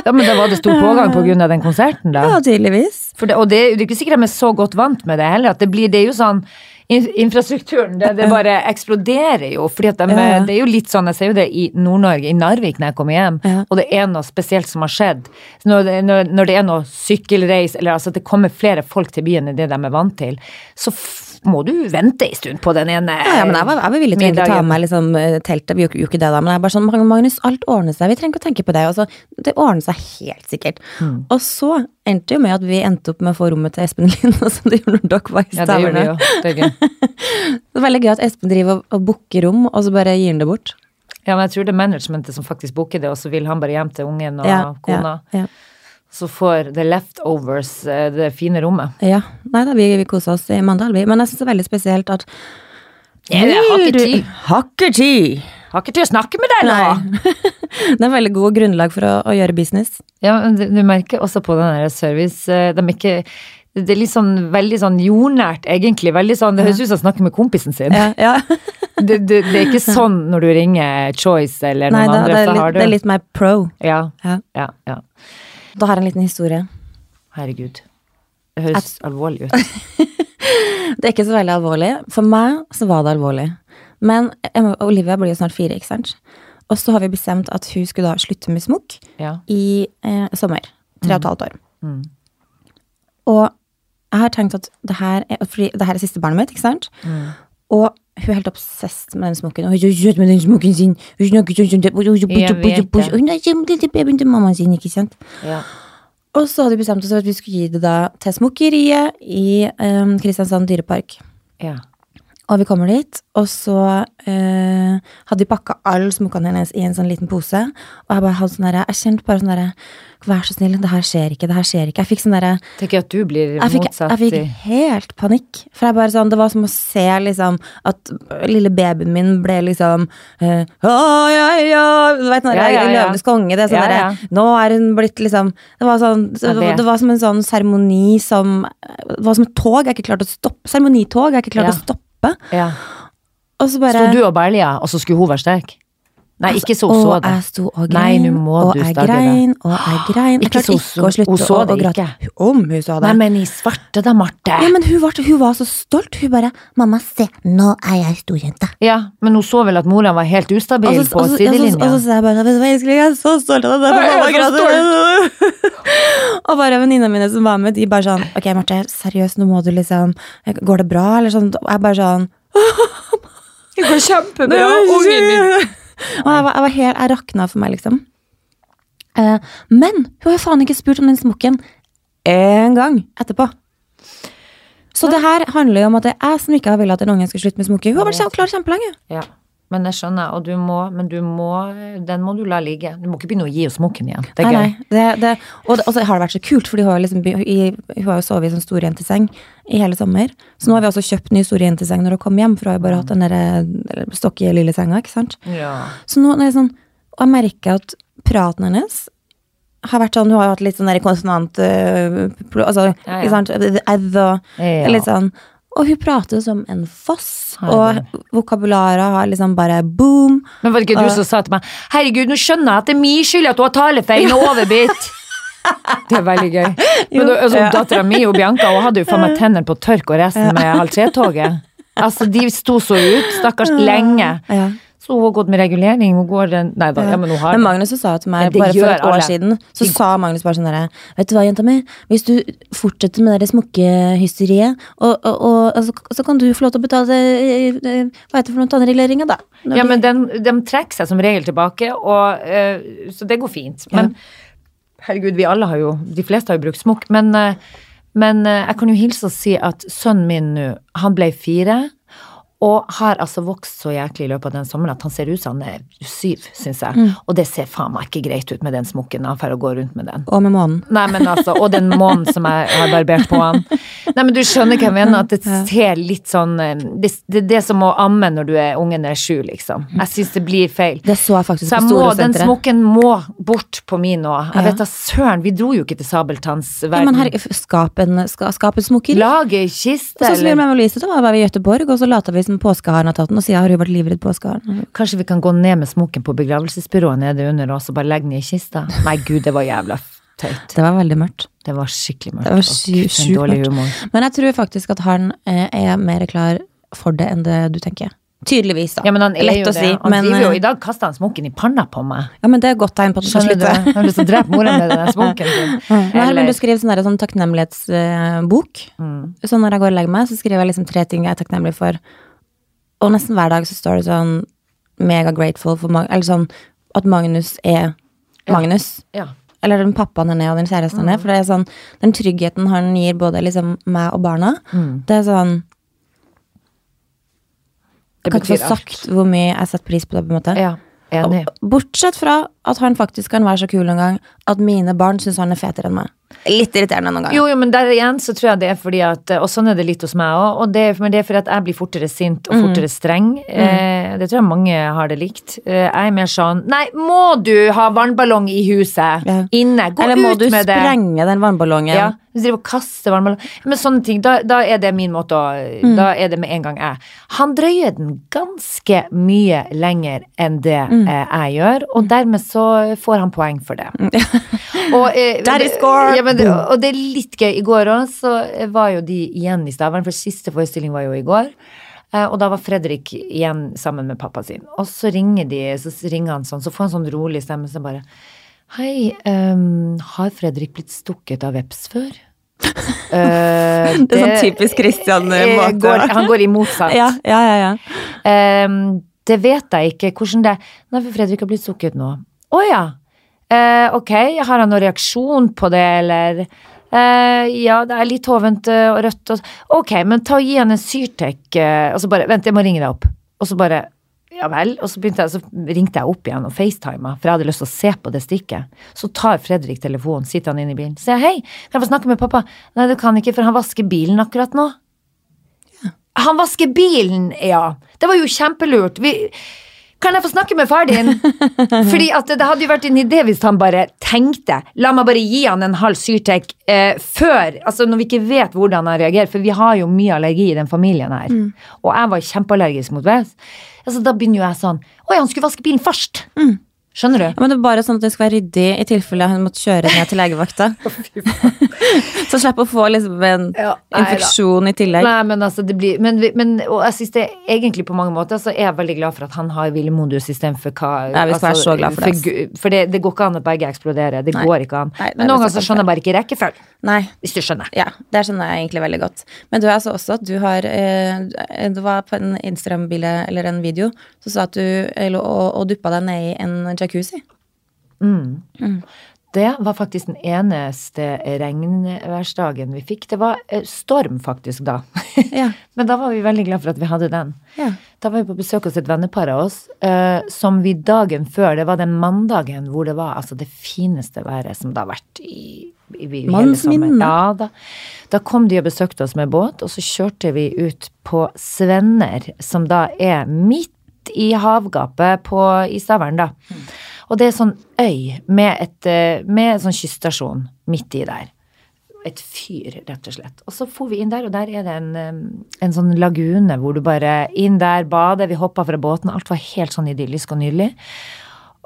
Ja, men da var det stor pågang på grunn av den konserten, da? Ja, tydeligvis. For det, og det, det er ikke sikkert de er så godt vant med det heller. At det, blir, det er jo sånn Infrastrukturen, det, det bare eksploderer jo. fordi de, Ja, ja. Det er jo litt sånn, jeg ser jo det i Nord-Norge, i Narvik når jeg kommer hjem, Ja. og det er noe spesielt som har skjedd. Når det, når, når det er noe sykkelreis, eller altså at det kommer flere folk til byen enn det de er vant til, så må du vente en stund på den ene Ja, ja, men jeg var, jeg var villig til å ta med meg liksom, eh, teltet. Vi gjorde jo ikke det, da. Men jeg bare sånn, Magnus, alt ordner seg. Vi trenger ikke å tenke på det. Og så, det ordner seg helt sikkert. Mm. Og så endte jo med at vi endte opp med å få rommet til Espen Lind, som det gjorde når dere var i Ja, det gjorde vi jo. Det er gøy. Det er veldig gøy at Espen driver og, og booker rom, og så bare gir han det bort. Ja, men jeg tror det er managementet som faktisk booker det, og så vil han bare hjem til ungen og Ja, kona. Ja, ja. Så får the leftovers eh, det fine rommet. Ja, nei da, vi, vi kosa oss i Mandal, vi. Men jeg syns det er veldig spesielt at du- tid. Har tid! Har ikke tid å snakke med deg nå! Nei. det er veldig god grunnlag for å, å gjøre business. Ja, men du, du merker også på den der service eh, De er ikke Det er litt sånn veldig sånn jordnært, egentlig. Veldig sånn, Det høres ut som å snakke med kompisen sin. Ja, ja. Det, det, det er ikke sånn når du ringer Choice eller Nei, noen da, andre, det, er litt, du det er litt mer pro. Ja, Ja. ja, ja. Da har jeg en liten historie. Herregud. Det høres alvorlig ut. Det er ikke så veldig alvorlig. For meg så var det alvorlig. Men Emma- Olivia blir jo snart fire, ikke sant. Og så har vi bestemt at hun skulle da slutte med smokk Ja. i eh, sommer. Tre og et halvt år. Mm. Og jeg har tenkt at det her er, fordi det her er siste barnet mitt, ikke sant? Mm. Og hun er helt obsessed med den smokken. Og hun er søt med den smokken sin. Hun snakker sånn. Hun er som lille babyen til mammaen sin, ikke sant? Ja. Og så hadde vi bestemt oss for at vi skulle gi det da til smokkeriet i um, Kristiansand dyrepark. ja. Og vi kommer dit, og så eh, hadde vi pakka alle smokkene hennes i en sånn liten pose. Og jeg bare hadde sånn derre Jeg kjente bare sånn derre Vær så snill, det her skjer ikke, det her skjer ikke. Jeg fikk sånn derre Tenker at du blir jeg fikk, motsatt jeg fikk helt panikk. For jeg bare sånn, Det var som å se liksom at lille babyen min ble liksom eh, Å, ja, ja, Du vet når Ja, ja, ja. Løvenes konge. Det er sånn Ja, derre ja. Nå er hun blitt liksom Det var sånn det, vet. det var som en sånn seremoni som Det var som et tog jeg ikke klarte å stoppe. Seremonitog jeg ikke klarte å stoppe. Ja. Og så bare Sto du og Berlia, og så skulle hun være sterk? Nei, ikke så og så det. jeg sto og grein, Nei, må og jeg grein, og jeg grein. Jeg Ikke klarte så- ikke å slutte hun så å det gråte. ikke. Om hun så det. Nei, men i svarte da, Marte. Ja, men hun var, hun var så stolt. Hun bare 'Mamma, se, nå er jeg storjente'. Ja, men hun så vel at mora var helt ustabil Og på og sidelinja. Og så, sa jeg bare 'Vet du hva, elskling, jeg er så stolt av deg', derfor mamma gråter. og bare venninnene mine som var med, de bare sånn 'Ok, Marte, seriøst, nå må du liksom Går det bra?' Eller sånn. Og jeg bare sånn Det går kjempebra, Og jeg var, jeg var helt Jeg rakna for meg, liksom. Eh, men hun har jo faen ikke spurt om den smokken én gang etterpå. Så det her handler jo om at det er jeg som ikke har villet at en unge skal slutte med smoking. Hun har vært klar kjempelenge. Ja, men jeg skjønner, og du må, men du må, den må du la ligge. Du må ikke begynne å gi henne smokken igjen. Det er Nei, gøy. nei, det, det, og, det- og så har det vært så kult, for hun har, liksom, i, hun har jo sovet i sånn storjenteseng i hele sommer. Så nå har vi også kjøpt ny storjenteseng når hun kom hjem, for hun har jo bare hatt den der stokke lille senga, ikke sant. Ja. Så nå er det sånn, og jeg merker at praten hennes har vært sånn, hun har jo hatt litt sånn der konsonant, uh, altså, Ja, ja. sant, edd og Ja. litt sånn, og hun prater som en foss, Herregud. og vokabularet har liksom bare boom. Men var det ikke Og- du som sa til meg Herregud, nå skjønner jeg at det er min skyld at du har talefeil og overbitt. Det er veldig gøy. Men Jo, altså, ja. Dattera mi og Bianca hun hadde jo faen meg tennene på tørk og resten med halv tre-toget. Altså, de sto så ut, stakkars, lenge. Ja. Så hun har gått med regulering. Hun går Nei da, ja, men hun har Men Magnus sa til meg bare for et år alle. siden, så De- sa Magnus bare sånn derre Vet du hva, jenta mi, hvis du fortsetter med det smokkehysteriet, og, og, og, og så, kan du få lov til å betale eh, eh, Hva heter det for noen tannreguleringer, da. Når Ja, men den, de trekker seg som regel tilbake, og, uh, så det går fint. Men herregud, vi alle har jo De fleste har jo brukt smokk. Men, uh, men jeg kan jo hilse og si at sønnen min nå, han ble fire. Og har altså vokst så jæklig i løpet av den sommeren at han ser ut som han er syv, syns jeg. Og det ser faen meg ikke greit ut med den smokken han får å gå rundt med den. Og med månen. Nei, men altså, Og den månen som jeg har barbert på han. Nei, men Du skjønner hva jeg mener, at det ser litt sånn eh, Det, det, det er som å amme når du er ungen er sju, liksom. Jeg syns det blir feil. Det så jeg faktisk Så på Store må, den smokken må bort på min nå. Jeg Ja. vet da søren, vi dro jo ikke til Sabeltanns Ja, men her, skap en, ska, skap en smokker. Lage ei kiste, Sånn som vi gjorde eller med Lise, da var vi i Göteborg, og så lata vi som påskeharen har tatt den, og siden har hun vært livredd påskeharen. Kanskje vi kan gå ned med smokken på begravelsesbyrået nede under oss og bare legge den i kista? Nei, gud, det var jævla tøyt. Det var veldig mørkt. Det var skikkelig mørkt. Det var sy- mørkt. humor. Men jeg tror faktisk at han eh, er mer klar for det enn det du tenker. Tydeligvis, da. Ja, men han er Lett jo å det. si, Han men, jo, eh, I dag kasta han smokken i panna på meg. Ja, men det er godt tegn på at du skal Skjønner du? slutte. Jeg har lyst til å drepe mora med den smokken men Eller- du skriver sånn, der, sånn takknemlighetsbok. Mm. Så når jeg går og legger meg, så skriver jeg liksom tre ting jeg er takknemlig for. Og nesten hver dag så står det sånn mega grateful for Mag Eller sånn at Magnus er Magnus. Ja. Eller den pappaen han er, og den kjæresten han Mm. er. For det er sånn, den tryggheten han gir både liksom meg og barna, Mm. det er sånn Det Jeg kan ikke få sagt hvor mye jeg setter pris på det, på en måte. Ja, enig. Bortsett fra at han faktisk kan være så kul noen gang at mine barn syns han er fetere enn meg. Litt irriterende noen ganger. Jo, jo, men der igjen så tror jeg det er fordi at Og sånn er det litt hos meg òg. Og det, men det er fordi at jeg blir fortere sint Mm. og fortere streng. Eh, det tror jeg mange har det likt. Eh, jeg er mer sånn Nei, må du ha vannballong i huset? Ja. Inne? Gå Eller må ut du med det! sprenge den vannballongen? Ja, du driver og kaster vannballong Men sånne ting, da, da er det min måte å Mm. Da er det med en gang jeg. Han drøyer den ganske mye lenger enn det Mm. eh, jeg gjør, og dermed så får han poeng for det. og, eh, Daddy det- score! Ja, men, det- og det er litt gøy. I går òg så var jo de igjen i Stavern, for siste forestilling var jo i går. Eh, Og da var Fredrik igjen sammen med pappa sin. Og så ringer de, så ringer han sånn, så får han sånn rolig stemme, så bare Hei, um, har Fredrik blitt stukket av veps før? Uh, Det er sånn typisk Christian, eh, eh. Han går i motsatt. Ja, ja, ja. ja. Um, det vet jeg ikke hvordan det Nei, for Fredrik har blitt stukket nå. Å ja. Eh, ok, har han noen reaksjon på det, eller? Eh, ja, det er litt hovent eh, og rødt og Ok, men ta og gi han en Syrtec, eh, og så bare Vent, jeg må ringe deg opp. Og så bare ja vel. Og så, jeg, så ringte jeg opp igjen og facetima, for jeg hadde lyst til å se på det stikket. Så tar Fredrik telefonen, sitter han inne i bilen. Så sier jeg hei, kan jeg få snakke med pappa? Nei, du kan ikke, for han vasker bilen akkurat nå. Han vasker bilen, ja. Det var jo kjempelurt. Vi, Kan jeg få snakke med far din? Fordi at det hadde jo vært en idé hvis han bare tenkte La meg bare gi han en halv Syrtec eh, før Altså når vi ikke vet hvordan han reagerer, for vi har jo mye allergi i den familien her. Og jeg var kjempeallergisk mot vest. Altså, da begynner jo jeg sånn Å ja, han skulle vaske bilen først. Skjønner du? Ja, men det er bare sånn at det skal være ryddig i tilfelle hun måtte kjøre ned til legevakta. så slipp å få liksom en Ja, nei da. infeksjon i tillegg. Nei, men altså det blir men, men, Og jeg synes det egentlig på mange måter så er jeg veldig glad for at han har Ville Modus-system for hva Ja, vi skal være så glad for det. For det, det går ikke an at begge eksploderer. Det Nei. går ikke an. Nei, men noen ganger så skjønner jeg bare ikke rekkefølgen. Nei, Hvis du skjønner. ja, det skjønner jeg egentlig veldig godt. Men du er altså også at du har eh, Det var på en Instagram-bilde eller en video, så sa at du lå og, og duppa deg ned i en jacuzzi. Det var faktisk den eneste regnværsdagen vi fikk. Det var eh, storm faktisk da. Ja. Men da var vi veldig glad for at vi hadde den. Ja. Da var vi på besøk hos et vennepar av oss, eh, som vi dagen før, det var den mandagen hvor det var altså det fineste været som det har vært i, i, i hele Manns sommer. Ja, da, da kom de og besøkte oss med båt, og så kjørte vi ut på Svenner, som da er midt i havgapet på, i Stavern, da. Og det er sånn øy med, et, eh, med en sånn kyststasjon midt i der et fyr, rett og slett. Og så for vi inn der, og der er det en, en sånn lagune hvor du bare inn der, bader, vi hoppa fra båten, alt var helt sånn idyllisk og nydelig.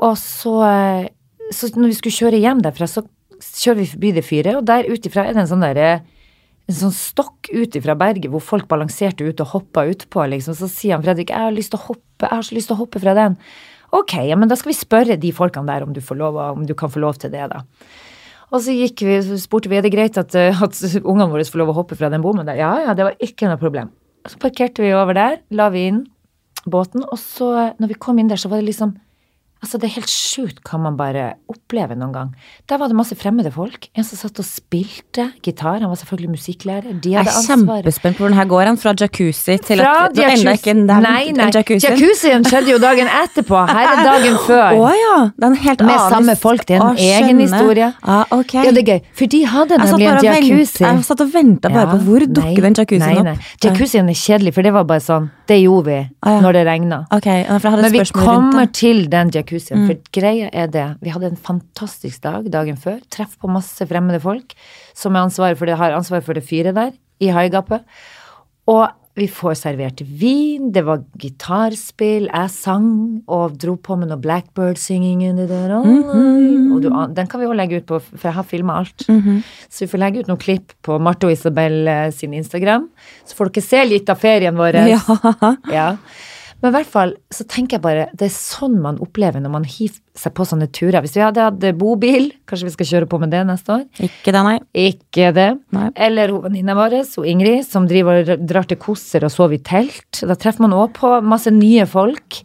Og så, eh, så når vi skulle kjøre hjem derfra, så kjører vi forbi det fyret, og der ut ifra er det en sånn derre en sånn stokk ut fra berget hvor folk balanserte ut og hoppa utpå, liksom. Så sier han Fredrik, jeg har lyst til å hoppe, jeg har så lyst til å hoppe fra den. Ok, ja, men da skal vi spørre de folkene der om du, lov, om du kan få lov til det, da. Og så gikk vi, så spurte vi er det greit at, eh, at ungene våre får lov å hoppe fra den bommen der. Ja, ja, det var ikke noe problem. Så parkerte vi over der, la vi inn båten, og så når vi kom inn der, så var det liksom Altså, det er helt sjukt hva man bare opplever noen gang. Der var det masse fremmede folk. En som satt og spilte gitar, han var selvfølgelig musikklærer. De Jeg er ansvar. kjempespent på hvordan her går, han. Fra jacuzzi til Fra at fra jacuzzi- ikke nevnt Nei, nei. jacuzzien. jacuzzi. Jacuzzien skjedde jo dagen etterpå. Her er dagen før. Å ja! Det er en helt Med annen samme folk. Det er en Å, egen historie. Ja, okay. Ja, det er gøy. For de hadde nemlig en jacuzzi. Jeg satt og venta bare på hvor dukker den jacuzzien opp. Jacuzzien er kjedelig, for det var bare sånn Det gjorde vi Ah, ja. når det regna. Ok, ja, for jeg hadde Men vi kommer. Mm. til den jacuzzien, for greia er det. Vi hadde en fantastisk dag dagen før. Treff på masse fremmede folk som er ansvar for det, har ansvar for det fyret der i haigapet. Og vi får servert vin, det var gitarspill, jeg sang og dro på med noe Blackbird-singing under der. Mhm. Og du, den kan vi òg legge ut på, for jeg har filma alt. Mhm. Så vi får legge ut noen klipp på Marte og Isabel eh, sin Instagram. Så får dere se litt av ferien vår. Ja. Ja. Men i hvert fall så tenker jeg bare, det er sånn man opplever når man hiver seg på sånne turer. Hvis vi hadde hatt bobil, kanskje vi skal kjøre på med det neste år? Ikke det, nei. Ikke det. Nei. Eller venninna vår, Ingrid, som driver og drar til Kosser og sover i telt. Da treffer man òg på masse nye folk.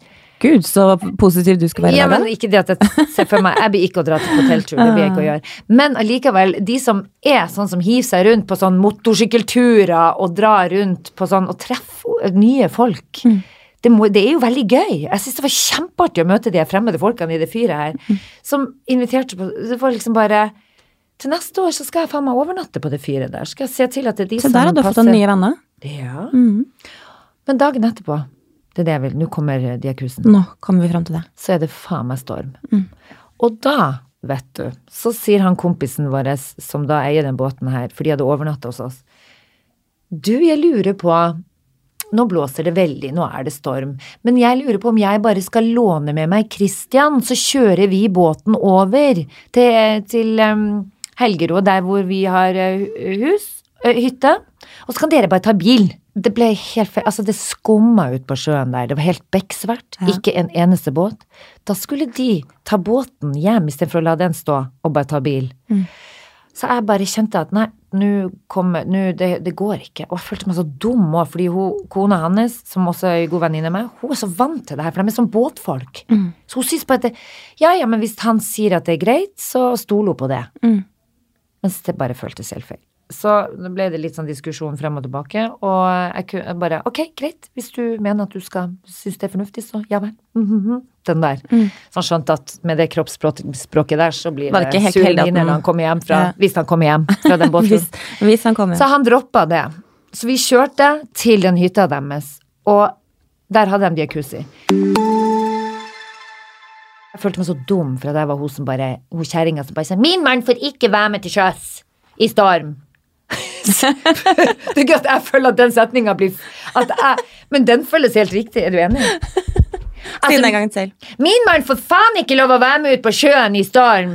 Gud, så positiv du skal være. Ja, men ikke det at jeg ser for meg Jeg blir ikke å dra til hotelltur, det blir jeg ikke å gjøre. Men allikevel, de som er sånn som hiver seg rundt på sånn motorsykkelturer og drar rundt på sånn og treffer nye folk. Det, må, det er jo veldig gøy. Jeg syns det var kjempeartig å møte de fremmede folkene i det fyret her, som inviterte på Det var liksom bare Til neste år så skal jeg faen meg overnatte på det fyret der. Skal jeg se til at det er de så som der har du fått deg nye venner. Ja. Mhm. Men dagen etterpå, det er det jeg vil, nå kommer diakusen Nå kommer vi fram til det. så er det faen meg storm. Og da, vet du, så sier han kompisen vår, som da eier den båten her, for de hadde overnatta hos oss, du, jeg lurer på nå blåser det veldig, nå er det storm, men jeg lurer på om jeg bare skal låne med meg Christian, så kjører vi båten over til, til um, Helgerå, der hvor vi har eh, hus, eh, hytte, og så kan dere bare ta bil. Det ble helt feil, altså det skumma ut på sjøen der, det var helt bekksvart, Ja. ikke en eneste båt. Da skulle de ta båten hjem istedenfor å la den stå og bare ta bil. Så jeg bare kjente at nei, nå kommer, det, det går ikke. Og jeg følte meg så dum òg, fordi hun, kona hans, som også er en god venninne med, hun er så vant til det her, for de er sånn båtfolk. Så hun syns bare at det, ja ja, men hvis han sier at det er greit, så stoler hun på det. Mm. Mens det bare føltes helt feil. Så da ble det litt sånn diskusjon frem og tilbake, og jeg bare ok, greit, hvis du mener at du skal synes det er fornuftig, så ja vel. Mhm, Den der. Så han skjønte at med det kroppsspråket der, så blir det det, sur den- når han kommer hjem fra Ja. Hvis han kommer hjem fra den båten. Hvis, hvis han kommer. Så han droppa det. Så vi kjørte til den hytta deres, og der hadde de jacuzzi. følte meg så dum, for det var hun som bare Hun kjerringa som bare sa 'Min mann får ikke være med til sjøs i storm'. Det er gøy at jeg føler at den setninga blir at jeg, Men den føles helt riktig, er du enig? Si den en gang til. Min mann får faen ikke lov å være med ut på sjøen i storm.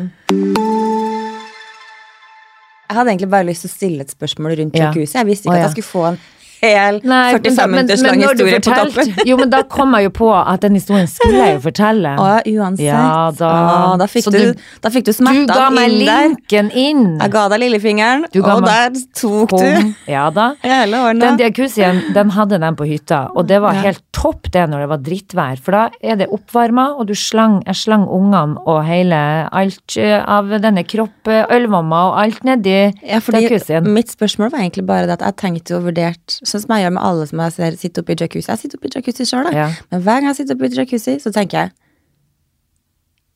Jeg hadde egentlig bare lyst til å stille et spørsmål rundt Ja. jacuzzi. Jeg visste ikke oh, ja. at jeg skulle få en hel Nei, 45 men- minutters lang du historie på toppen. Jo, men da kom jeg jo på at den historien skulle jeg jo fortelle. Å, uansett. Ja, da. Å, da, fikk du, du- da fikk du Du ga meg inn der. linken inn. Jeg ga deg lillefingeren, Du og der tok du Kom. Ja da. hele Den diakusien, den hadde den på hytta, og det var helt topp det når det var drittvær, for da er det oppvarma, og du slang, jeg slang ungene og hele alt eh, av denne kropp, eh, ølvomma og alt nedi Ja, jacuzzien. mitt spørsmål var egentlig bare det at jeg tenkte og vurderte, sånn som jeg gjør med alle som jeg ser oppe oppi jacuzzi. Jeg sitter oppi jacuzzi sjøl, da. Ja. Men hver gang jeg sitter oppi jacuzzi, så tenker jeg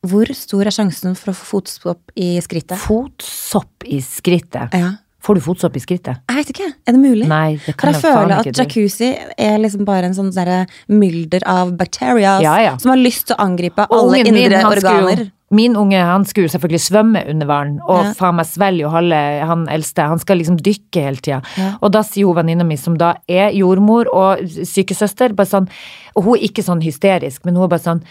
Hvor stor er sjansen for å få fotsopp i skrittet? Fotsopp i skrittet. Ja. Får du fotsopp i skrittet? Jeg vet ikke. Er det mulig? Nei, det For kan jeg jeg føler at jacuzzi er liksom bare en sånn mylder av bacteria Ja, ja. som har lyst til å angripe Og alle indre min, indre skulle organer. Min unge han skulle selvfølgelig svømme under vann, og Ja. faen meg svelger jo halve han eldste. Han skal liksom dykke hele tida. Ja. Og da sier hun venninna mi, som da er jordmor og sykesøster, bare sånn Og hun er ikke sånn hysterisk, men hun er bare sånn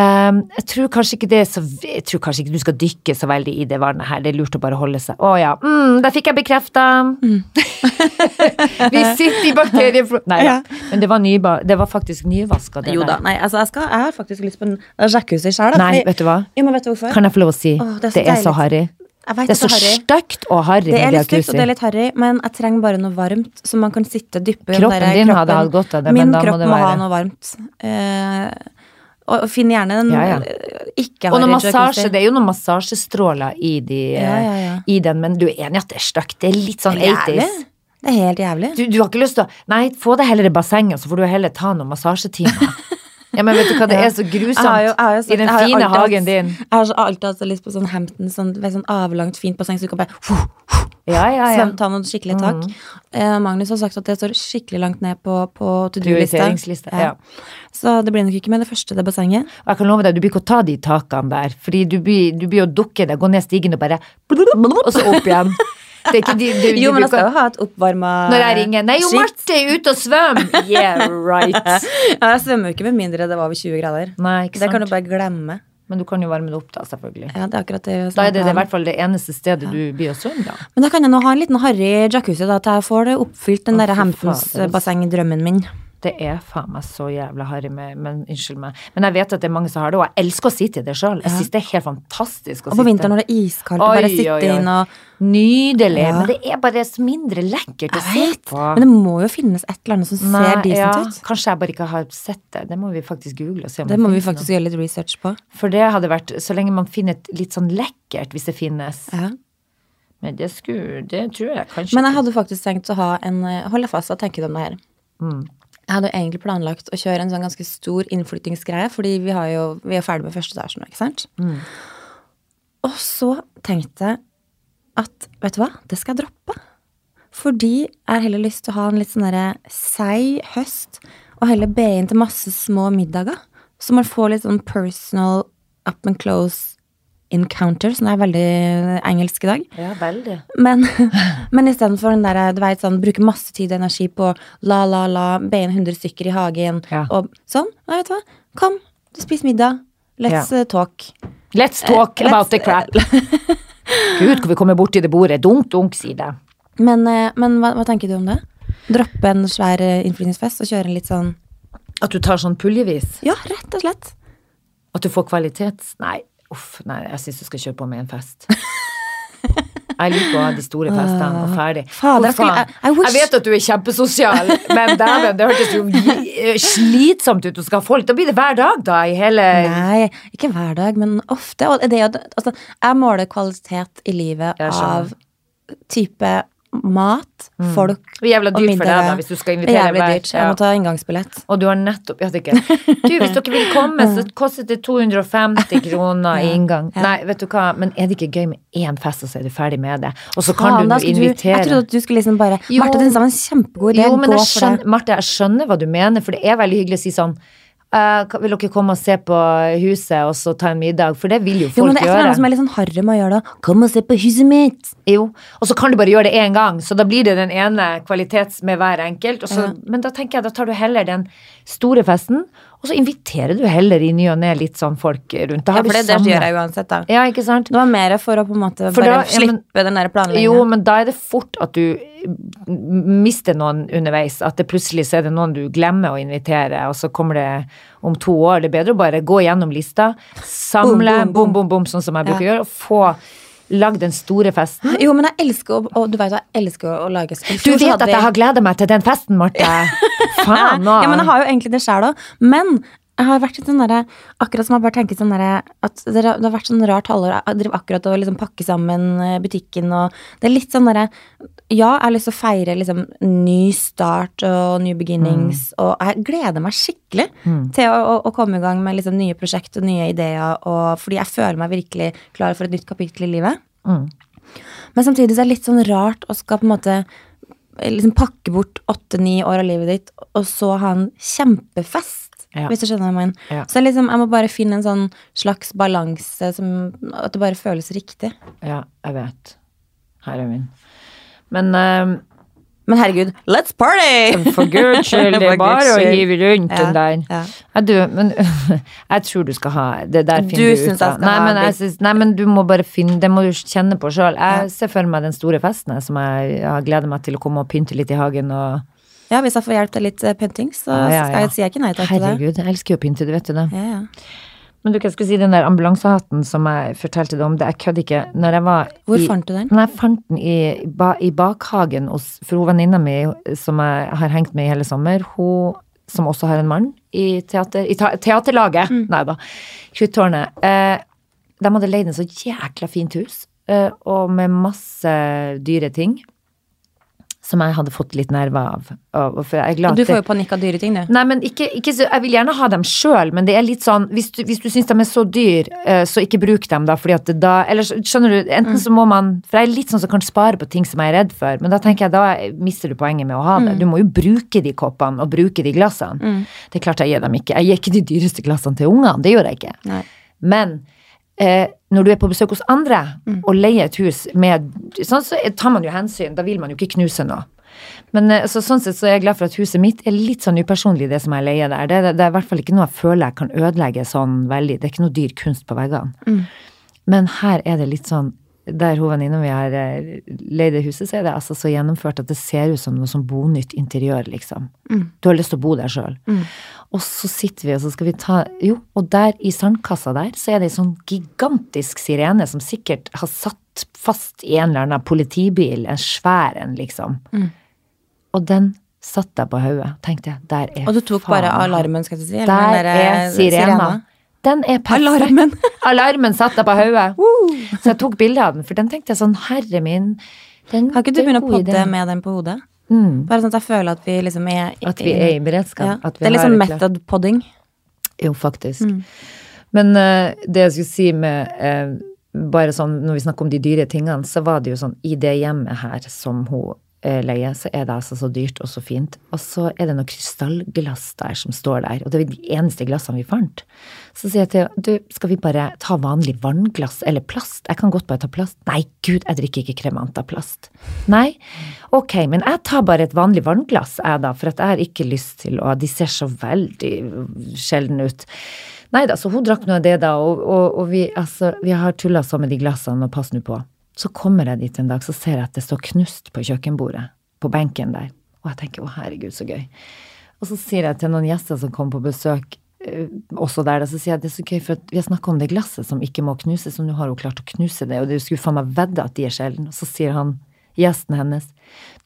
ehm, jeg tror så Jeg tror kanskje ikke du skal dykke så veldig i det vannet her, det er lurt å bare holde seg Å ja, mm, der fikk jeg bekrefta. Mm. Vi sitter i bakterieflora Nei. Ja. Men det var, nyba, det var faktisk nyvaska, det Jo da, nei, altså jeg, skal, jeg har faktisk lyst på en jacuzzi sjøl. Nei, vet du hva? Jo, vet du? Kan jeg få lov å si? Åh, det er så det er så harry. Vet Det er så stygt og harry Det er litt stygt, og det er litt harry, men jeg trenger bare noe varmt, så man kan sitte og dyppe Kroppen din hadde hatt godt av det, Min kropp må ha noe varmt. Eh, og, finn gjerne en Ja, ja. eh, ikke Og noe massasje, det er jo noen massasjestråler i, de, Ja, ja, ja. i den, men du er enig at det er stygt? Det er litt sånn Det er jævlig. 80s. Det er helt jævlig. Du, du har ikke lyst til å Nei, få deg heller i bassenget, så får du heller ta noen massasjetimer. Ja, men vet du hva, det er så grusomt jo- sagt- i den fine alltid hagen din. Jeg har så alltid hatt så lyst på sånn Hampton, sånn, sånn avlangt, fint basseng, så du kan bare Ja, ja, ja. ta noen skikkelig tak. Eh, Magnus har sagt at det står skikkelig langt ned på, på to do-lista. Ja. Så det blir nok ikke med det første, det bassenget. Jeg kan love deg, du blir ikke å ta de takene der, fordi du blir, du blir å dukke deg, gå ned stigen og bare Og så opp igjen. Det ikke de, de, Jo, men jeg skal jo ha et oppvarma Når jeg ringer Nei, jo. Marte er ute og svømmer! Yeah, right. Ja, jeg svømmer jo ikke med mindre det var over 20 grader. Nei, Det kan du bare glemme. Men du kan jo varme det opp, da, selvfølgelig. Ja, det er akkurat det. Da er det, i hvert fall det eneste stedet du blir sunn, da. Men da kan jeg nå ha en liten harry jacuzzi, da, til jeg får det oppfylt, den derre fy faen, Hamptons det er- basseng-drømmen min. Det er faen meg så jævla harry med Men unnskyld meg. Men jeg vet at det er mange som har det, og jeg elsker å sitte i det sjøl. Jeg Ja. syns det er helt fantastisk å sitte Og på vinteren når det er iskaldt, og bare sitte inn og Nydelig. Ja. Men det er bare mindre lekkert å se på. Men det må jo finnes et eller annet som ser decent ja, ut. Kanskje jeg bare ikke har sett det. Det må vi faktisk google og se om Det det må vi faktisk faktisk gjøre litt research på. For det hadde vært Så lenge man finner et litt sånn lekkert, hvis det finnes. Ja. Men det skulle Det tror jeg kanskje Men jeg hadde faktisk tenkt å ha en eh, Hold deg fast, hva tenker du om det her? Mm. Jeg hadde egentlig planlagt å kjøre en sånn ganske stor innflyttingsgreie, fordi vi, har jo, vi er ferdig med første etasje nå, ikke sant? Mm. Og så tenkte jeg at vet du hva, det skal jeg droppe. Fordi jeg har heller lyst til å ha en litt sånn derre seig høst, og heller be inn til masse små middager. Så man får litt sånn personal up and close encounter, som er veldig engelsk i dag. Ja, veldig. Men, men istedenfor den der, du vet, sånn, bruke masse tid og energi på la, la, la, be inn 100 stykker i hagen Ja. og sånn. Nei, vet du hva. Kom, spis middag. Let's Ja. uh, talk. Let's talk uh, about the crap. Gud, hvor vi kommer borti det bordet. Dunk, dunk, sier det. Men, eh, men hva, hva tenker du om det? Droppe en svær eh, innflytningsfest og kjøre en litt sånn At du tar sånn puljevis. Ja, rett og slett. At du får kvalitets... Nei, uff, nei, jeg syns du skal kjøre på med en fest. Jeg liker å ha de store festene og ferdig. Fader, jeg skulle- I- I wish- jeg vet at du er kjempesosial, men dæven, det hørtes jo slitsomt ut å skal ha folk. Da blir det hver dag, da, i hele Nei, ikke hver dag, men ofte. Det, altså, jeg måler kvalitet i livet av type mat, folk mm. og middag. jævla dyrt for deg, da, hvis du skal er invitere Jævlig dyrt. Jeg Ja. må ta inngangsbillett. Og du har nettopp Ja, det ikke Du, hvis dere vil komme, så koster det 250 kroner i inngang. Ja. Nei, vet du hva, men er det ikke gøy med én fest, og så er du ferdig med det? Og så kan Faen, du jo invitere jeg trodde at du skulle liksom bare Jo. Marte, det var en kjempegod idé. Jo, men jeg skjønner, det. Marte, jeg skjønner hva du mener, for det er veldig hyggelig å si sånn kan- vil dere komme og se på huset og så ta en middag? For det vil jo Jo, folk men det er et eller gjøre. som er litt sånn harry med å gjøre det. Kom og se på huset mitt! Jo, og så kan du bare gjøre det én gang, så da blir det den ene kvalitets med hver enkelt. Og så, Men da tenker jeg, da tar du heller den store festen, og så inviterer du heller i ny og ne litt sånn folk rundt. Da Ja, for det, det gjør jeg uansett, da. Ja, ikke sant? Det var mer for å på en måte For bare da- ja, men- slippe den der planleggingen. Jo, men da er det fort at du mister noen underveis. At det plutselig så er det noen du glemmer å invitere, og så kommer det om to år. Det er bedre å bare gå gjennom lista, samle, bom. bom, bom, sånn som jeg bruker å Ja. gjøre, og få lagd den store festen. Jo, men jeg elsker å Og du vet jeg elsker å, lage spill. Du vet at jeg har gleda meg til den festen, Marte. Faen nå. Ja, men jeg har jo egentlig det sjæl òg. Men jeg har vært litt sånn derre Akkurat som jeg bare tenker sånn derre At det har, vært sånn rart halvår. Jeg driver akkurat og liksom pakker sammen eh, butikken og Det er litt sånn derre Ja, jeg har lyst til å feire liksom ny start og new beginnings, og jeg gleder meg skikkelig til å, å, å komme i gang med liksom nye prosjekt og nye ideer, og fordi jeg føler meg virkelig klar for et nytt kapittel i livet. Mm. Men samtidig så er det litt sånn rart å skal på en måte liksom pakke bort åtte-ni år av livet ditt, og så ha en kjempefest. Ja. Hvis du skjønner hva jeg mener. Ja. Så liksom, jeg må bare finne en sånn slags balanse som At det bare føles riktig. Ja, jeg vet. Herre min. Men uh, Men herregud, let's party! for guds skyld, det er bare å hive rundt Ja, den der. ja. Ja, du, men jeg tror du skal ha Det der finner du, du ut av. Nei, men, synes, nei, men du må bare finne Det må du kjenne på sjøl. Jeg ser for meg den store festen som jeg, har gleder meg til å komme og pynte litt i hagen og Ja, hvis jeg får hjelp til litt eh, pynting, så Ja, ja, skal ja. jeg, sier jeg ikke nei takk til det. Herregud, jeg elsker jo å pynte, du vet jo det. Ja, ja. Men du, hva skulle jeg si, den der ambulansehatten som jeg fortalte deg om, det jeg kødder ikke. Når jeg var Hvor i, fant du den? Når jeg fant den i, ba, i bakhagen hos For venninna mi som jeg har hengt med i hele sommer, hun som også har en mann i, teater, i ta, teaterlaget, Mm. nei da, Kruttårnet, eh, de hadde leid en så jækla fint hus, eh, og med masse dyre ting. Som jeg hadde fått litt nerver av. Og, Og du får jo panikk av dyre ting, du. Nei, men ikke, ikke så, Jeg vil gjerne ha dem sjøl, men det er litt sånn Hvis du, hvis du syns de er så dyr, eh, så ikke bruk dem, da. Fordi at det da Eller skjønner du, enten så må man For jeg er litt sånn som kan spare på ting som jeg er redd for, men da tenker jeg da mister du poenget med å ha det. Du må jo bruke de koppene og bruke de glassene. Det er klart jeg gir dem ikke. Jeg gir ikke de dyreste glassene til ungene, det gjør jeg ikke. Nei. Men eh, når du er på besøk hos andre og leier et hus med Sånn så tar man jo hensyn, da vil man jo ikke knuse noe. Men eh, så, sånn sett så er jeg glad for at huset mitt er litt sånn upersonlig, det som jeg leier der. Det, det, det er i hvert fall ikke noe jeg føler jeg kan ødelegge sånn veldig. Det er ikke noe dyr kunst på veggene. Men her er det litt sånn der hun venninna mi har eh, leid det huset, så er det altså så gjennomført at det ser ut som noe som bonytt interiør, liksom. Du har lyst til å bo der sjøl. Og så sitter vi, og så skal vi ta Jo, og der i sandkassa der, så er det ei sånn gigantisk sirene som sikkert har satt fast i en eller annen politibil, en svær en, liksom. Og den satt jeg på hodet. Tenkte jeg, der er Og du tok bare alarmen, skal jeg si? eller Der der, er sirena. sirena. Den er perfekt. Alarmen. Alarmen satte jeg på hodet. Så jeg tok bilde av den, for den tenkte jeg sånn, herre min den, Kan ikke du begynne å podde med den på hodet? Mm, Bare sånn at jeg føler at vi liksom er at vi er i beredskap. ja. Det er liksom har sånn et klart- method podding. Jo, faktisk. Men uh, det jeg skulle si med uh, Bare sånn når vi snakker om de dyre tingene, så var det jo sånn i det hjemmet her som hun eh, leier, så er det altså så dyrt og så fint. Og så er det noe krystallglass der som står der, og det er de eneste glassene vi fant. Så sier jeg til henne, du, skal vi bare ta vanlig vannglass eller plast? Jeg kan godt bare ta plast. Nei, gud, jeg drikker ikke kremant av plast. Nei, ok, men jeg tar bare et vanlig vannglass, jeg da, for at jeg har ikke lyst til å De ser så veldig sjelden ut. Nei da, så hun drakk nå det da, og, og, og vi, altså, vi har tulla sånn med de glassene, og pass nå på. Så kommer jeg dit en dag, så ser jeg at det står knust på kjøkkenbordet, på benken der. Og jeg tenker å herregud, så gøy. Og så sier jeg til noen gjester som kom på besøk, eh, også der, så sier jeg det er så gøy, for vi har snakka om det glasset som ikke må knuses, og nå har hun klart å knuse det, og du skulle faen meg vedde at de er sjelden. Og så sier han, gjesten hennes,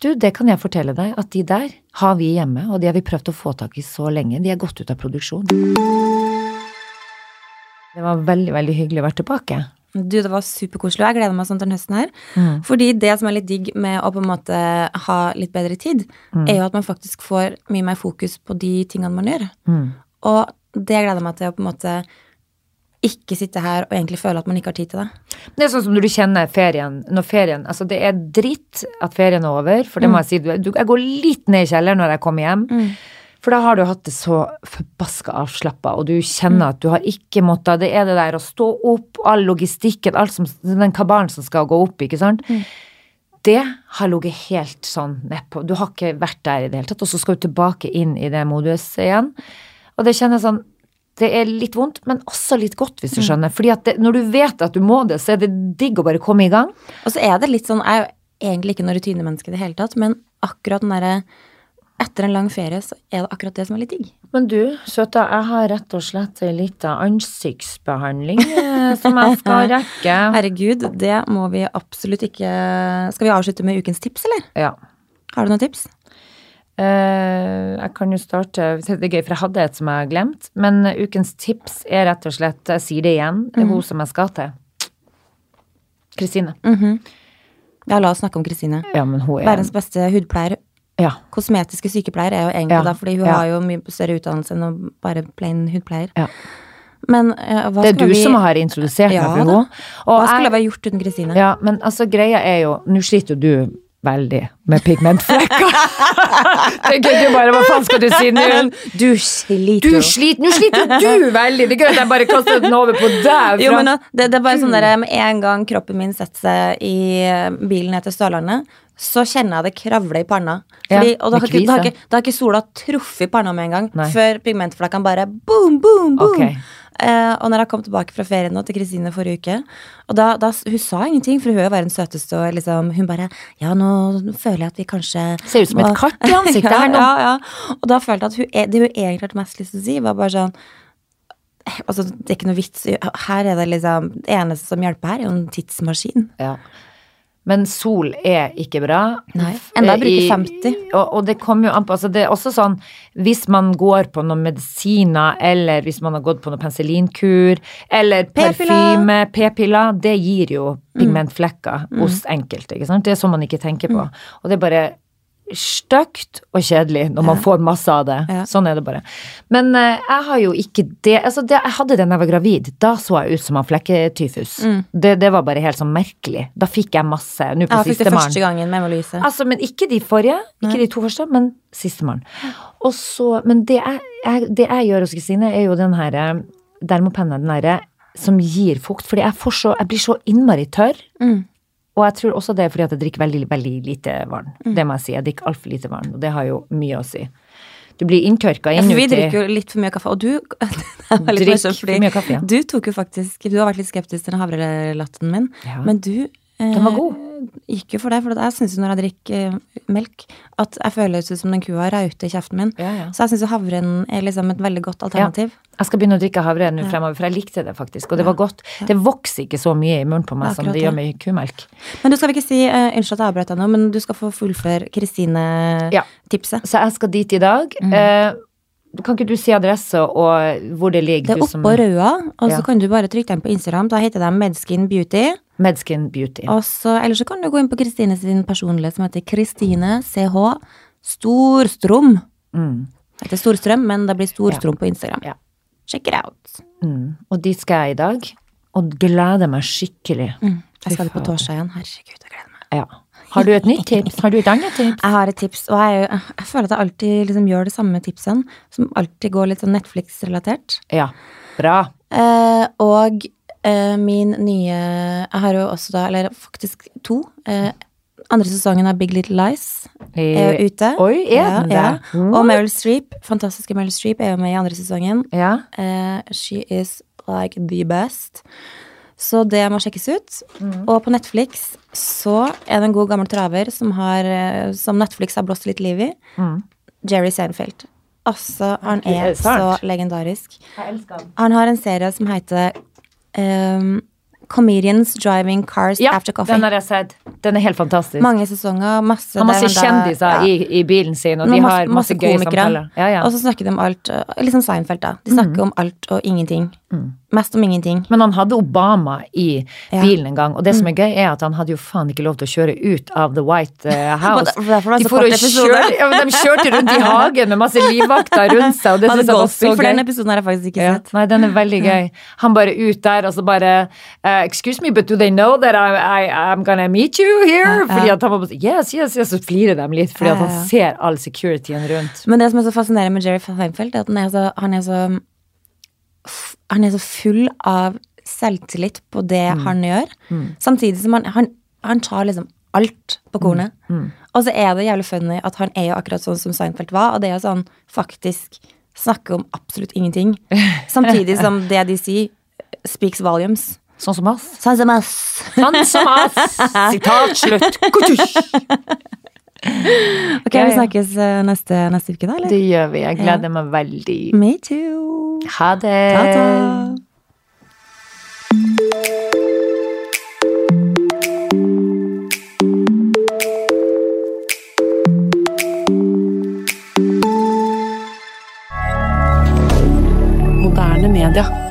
du, det kan jeg fortelle deg, at de der har vi hjemme, og de har vi prøvd å få tak i så lenge, de er gått ut av produksjon. Det var veldig, veldig hyggelig å være tilbake. Du, det var superkoselig, og jeg gleder meg sånn til den høsten her. Mm. Fordi det som er litt digg med å på en måte ha litt bedre tid, Mm. er jo at man faktisk får mye mer fokus på de tingene man gjør. Mm. Og det gleder jeg meg til å på en måte ikke sitte her og egentlig føle at man ikke har tid til det. Det er sånn som når du kjenner ferien. Når ferien, altså Det er dritt at ferien er over, for det må jeg si. du- Jeg går litt ned i kjelleren når jeg kommer hjem. For For da har du hatt det så forbaska avslappa, og du kjenner at du har ikke måttet Det er det der å stå opp, all logistikken, alt som Den kabalen som skal gå opp, ikke sant. Det har ligget helt sånn nedpå. Du har ikke vært der i det hele tatt, og så skal du tilbake inn i det moduset igjen. Og det kjennes sånn det er litt vondt, men også litt godt, hvis du skjønner. Fordi at det, når du vet at du må det, så er det digg å bare komme i gang. Og så er det litt sånn, jeg er jo egentlig ikke noe rutinemenneske i det hele tatt, men akkurat den derre Etter en lang ferie så er det akkurat det som er litt digg. Men du, søta, jeg har rett og slett ei lita ansiktsbehandling eh, som jeg skal rekke. Herregud, det må vi absolutt ikke Skal vi avslutte med ukens tips, eller? Ja. Har du noen tips? Uh, jeg kan jo starte Det er gøy, for jeg hadde et som jeg har glemt. Men ukens tips er rett og slett, jeg sier det igjen, det er hun som jeg skal til. Kristine. Ja, la oss snakke om Kristine. Ja, er Verdens beste hudpleier. Ja. Kosmetiske sykepleier er jo egentlig Ja, da, fordi hun ja. har jo mye større utdannelse enn å bare plain hudpleier. Ja. Men uh, hva Det er du vi som har introdusert Ja, meg for henne. Hva skulle jeg, vi ha gjort uten Kristine? ja, men altså, greia er jo Nå sliter jo du veldig med pigmentflekker. Tenker du bare, hva faen skal du si nå? Du sliter jo. sliter, nå sliter du veldig! Det er gøy at jeg bare kaster den over på deg. Jo, men det, det er bare sånn der, Med en gang kroppen min setter seg i eh, bilen ned til Sørlandet, så kjenner jeg det kravle i panna. Fordi, Ja, og da har, ikke, da, har ikke, da har ikke sola truffet panna med en gang, Nei. før pigmentflekkene bare boom, boom, boom. Okay. Eh, og når jeg kom tilbake fra ferien nå til Kristine forrige uke Og da, da, Hun sa ingenting, for hun er jo verdens søteste, og liksom, hun bare Ja, nå føler jeg at vi kanskje Ser ut som et må- kart i ansiktet ja, her nå. Ja, ja. Og da følte jeg at hun, er- det hun egentlig hadde mest lyst til å si, var bare sånn Altså, det er ikke noe vits. Her er det liksom Det eneste som hjelper her, er jo en tidsmaskin. Ja. Men sol er ikke bra. Nei, enda jeg bruker I- 50. Og, og det kommer jo an på altså Det er også sånn hvis man går på noen medisiner, eller hvis man har gått på noen penicillinkur, eller parfyme, p-piller, det gir jo Mm. pigmentflekker hos enkelte. ikke sant? Det er sånn man ikke tenker på. Mm. Og det er bare stygt og kjedelig når man får masse av det. Ja. Sånn er det bare. Men uh, jeg har jo ikke det Altså, det, jeg hadde det da jeg var gravid. Da så jeg ut som han flekketyfus. Det, det var bare helt sånn merkelig. Da fikk jeg masse. Nå på Jeg fikk det sistemann. første gangen med Emma-Louise. Altså, men ikke de forrige, ikke de to første, men sistemann. Og så, men det jeg, jeg, det jeg gjør hos Kristine, er jo den her eh, dermopennen, den herre som gir fukt. Fordi jeg, så, jeg blir så innmari tørr. Mm. Og jeg tror også det er fordi at jeg drikker veldig, veldig lite vann. Mm. Det må jeg si. Jeg drikker altfor lite vann, og det har jo mye å si. Du blir inntørka Ja, vi drikker jo litt for mye kaffe, og du Drikk morsomt, for mye kaffe, ja. Du tok jo faktisk Du har vært litt skeptisk til den havrelatten min, Ja. men du eh, Den var god. Gikk jo for det. For jeg syns når jeg drikker eh, melk, at jeg føles ut som den kua rauter i kjeften min. Ja, ja. Så jeg syns havren er liksom et veldig godt alternativ. Jeg skal begynne å drikke havre nå fremover, for jeg likte det faktisk. Og det var godt. Det vokser ikke så mye i munnen på meg som Akkurat det det. gjør med kumelk. Men du skal vel ikke si uh, Unnskyld at jeg avbrøt deg nå, men du skal få fullføre Kristine-tipset. Så jeg skal dit i dag. Eh, kan ikke du si adresse og hvor det ligger? Det er oppå Røa, og så Ja. kan du bare trykke dem på Instagram. Da heter de Medskin Beauty. Medskin Beauty. Også, eller så kan du gå inn på Kristine sin personlige som heter Kristine CH Storstrom. Mm. Det heter Storstrøm, men det blir Storstrom på Instagram. Ja. Check it out. Mm. Og dit skal jeg i dag. Og gleder meg skikkelig. Mm. Jeg skal det på torsdag igjen. Herregud, jeg gleder meg. Ja. Har du et nytt tips? Har du et annet tips? Jeg har et tips, og jeg, jeg føler at jeg alltid liksom gjør de samme tipsene, som alltid går litt sånn Netflix-relatert. Ja. Bra. Eh, og min nye Jeg har jo også da, eller faktisk to. Eh, andre sesongen av Big Little Lies er jo ute. Oi, er den ja, det? Og Meryl Streep, fantastiske Meryl Streep, er jo med i andre sesongen. Ja. Eh, she is like the best. Så det må sjekkes ut. Mm. Og på Netflix så er det en god gammel traver som, har, eh, som Netflix har blåst litt liv i. Mm. Jerry Seinfeld. Altså, han Er så legendarisk. Jeg elsker den. Han har en serie som heter ehm, Comedians Driving Cars Ja, After Coffee. den har jeg sett. Den er helt fantastisk. Mange sesonger, masse har masse kjendiser ja. i, i bilen sin, og de Masse- har masse, masse gøye samtaler. Ja, ja. Og så snakker de om alt, Liksom litt som Seinfeld, da. De snakker om alt og ingenting. Mest om ingenting. Men han hadde Obama i Ja. bilen en gang, og det som er gøy, er at han hadde jo faen ikke lov til å kjøre ut av The White eh, House. De kjøre- ja, de kjørte rundt i hagen med masse livvakter rundt seg, og det syns jeg var så gøy. for den episoden har jeg faktisk ikke Ja. sett. Nei, den er veldig gøy. Han bare ut der, og så bare uh, Excuse me, but do they know that I, I, I'm gonna meet you here? Fordi at han var bare Yes, yes, yes, så flirer de litt, fordi at han ser all securityen rundt. Men det som er så fascinerende med Jerry Feinfeld, er at han er så, han er så Han er så full av selvtillit på det Mm. han gjør. Samtidig som han, han, han tar liksom alt på kornet. Mm. Og så er det jævlig funny at han er jo akkurat sånn som Seinfeld var, og det er jo sånn faktisk snakke om absolutt ingenting. Samtidig som det de sier, speaks volumes. Sånn som oss. Sånn som oss. Sånn som oss! Sitat slutt. ok, ja, ja. vi snakkes eh, neste, neste, uke, da? eller? Det gjør vi. Jeg gleder ja. meg veldig. Me too. Ha det. Ta -ta. D'accord.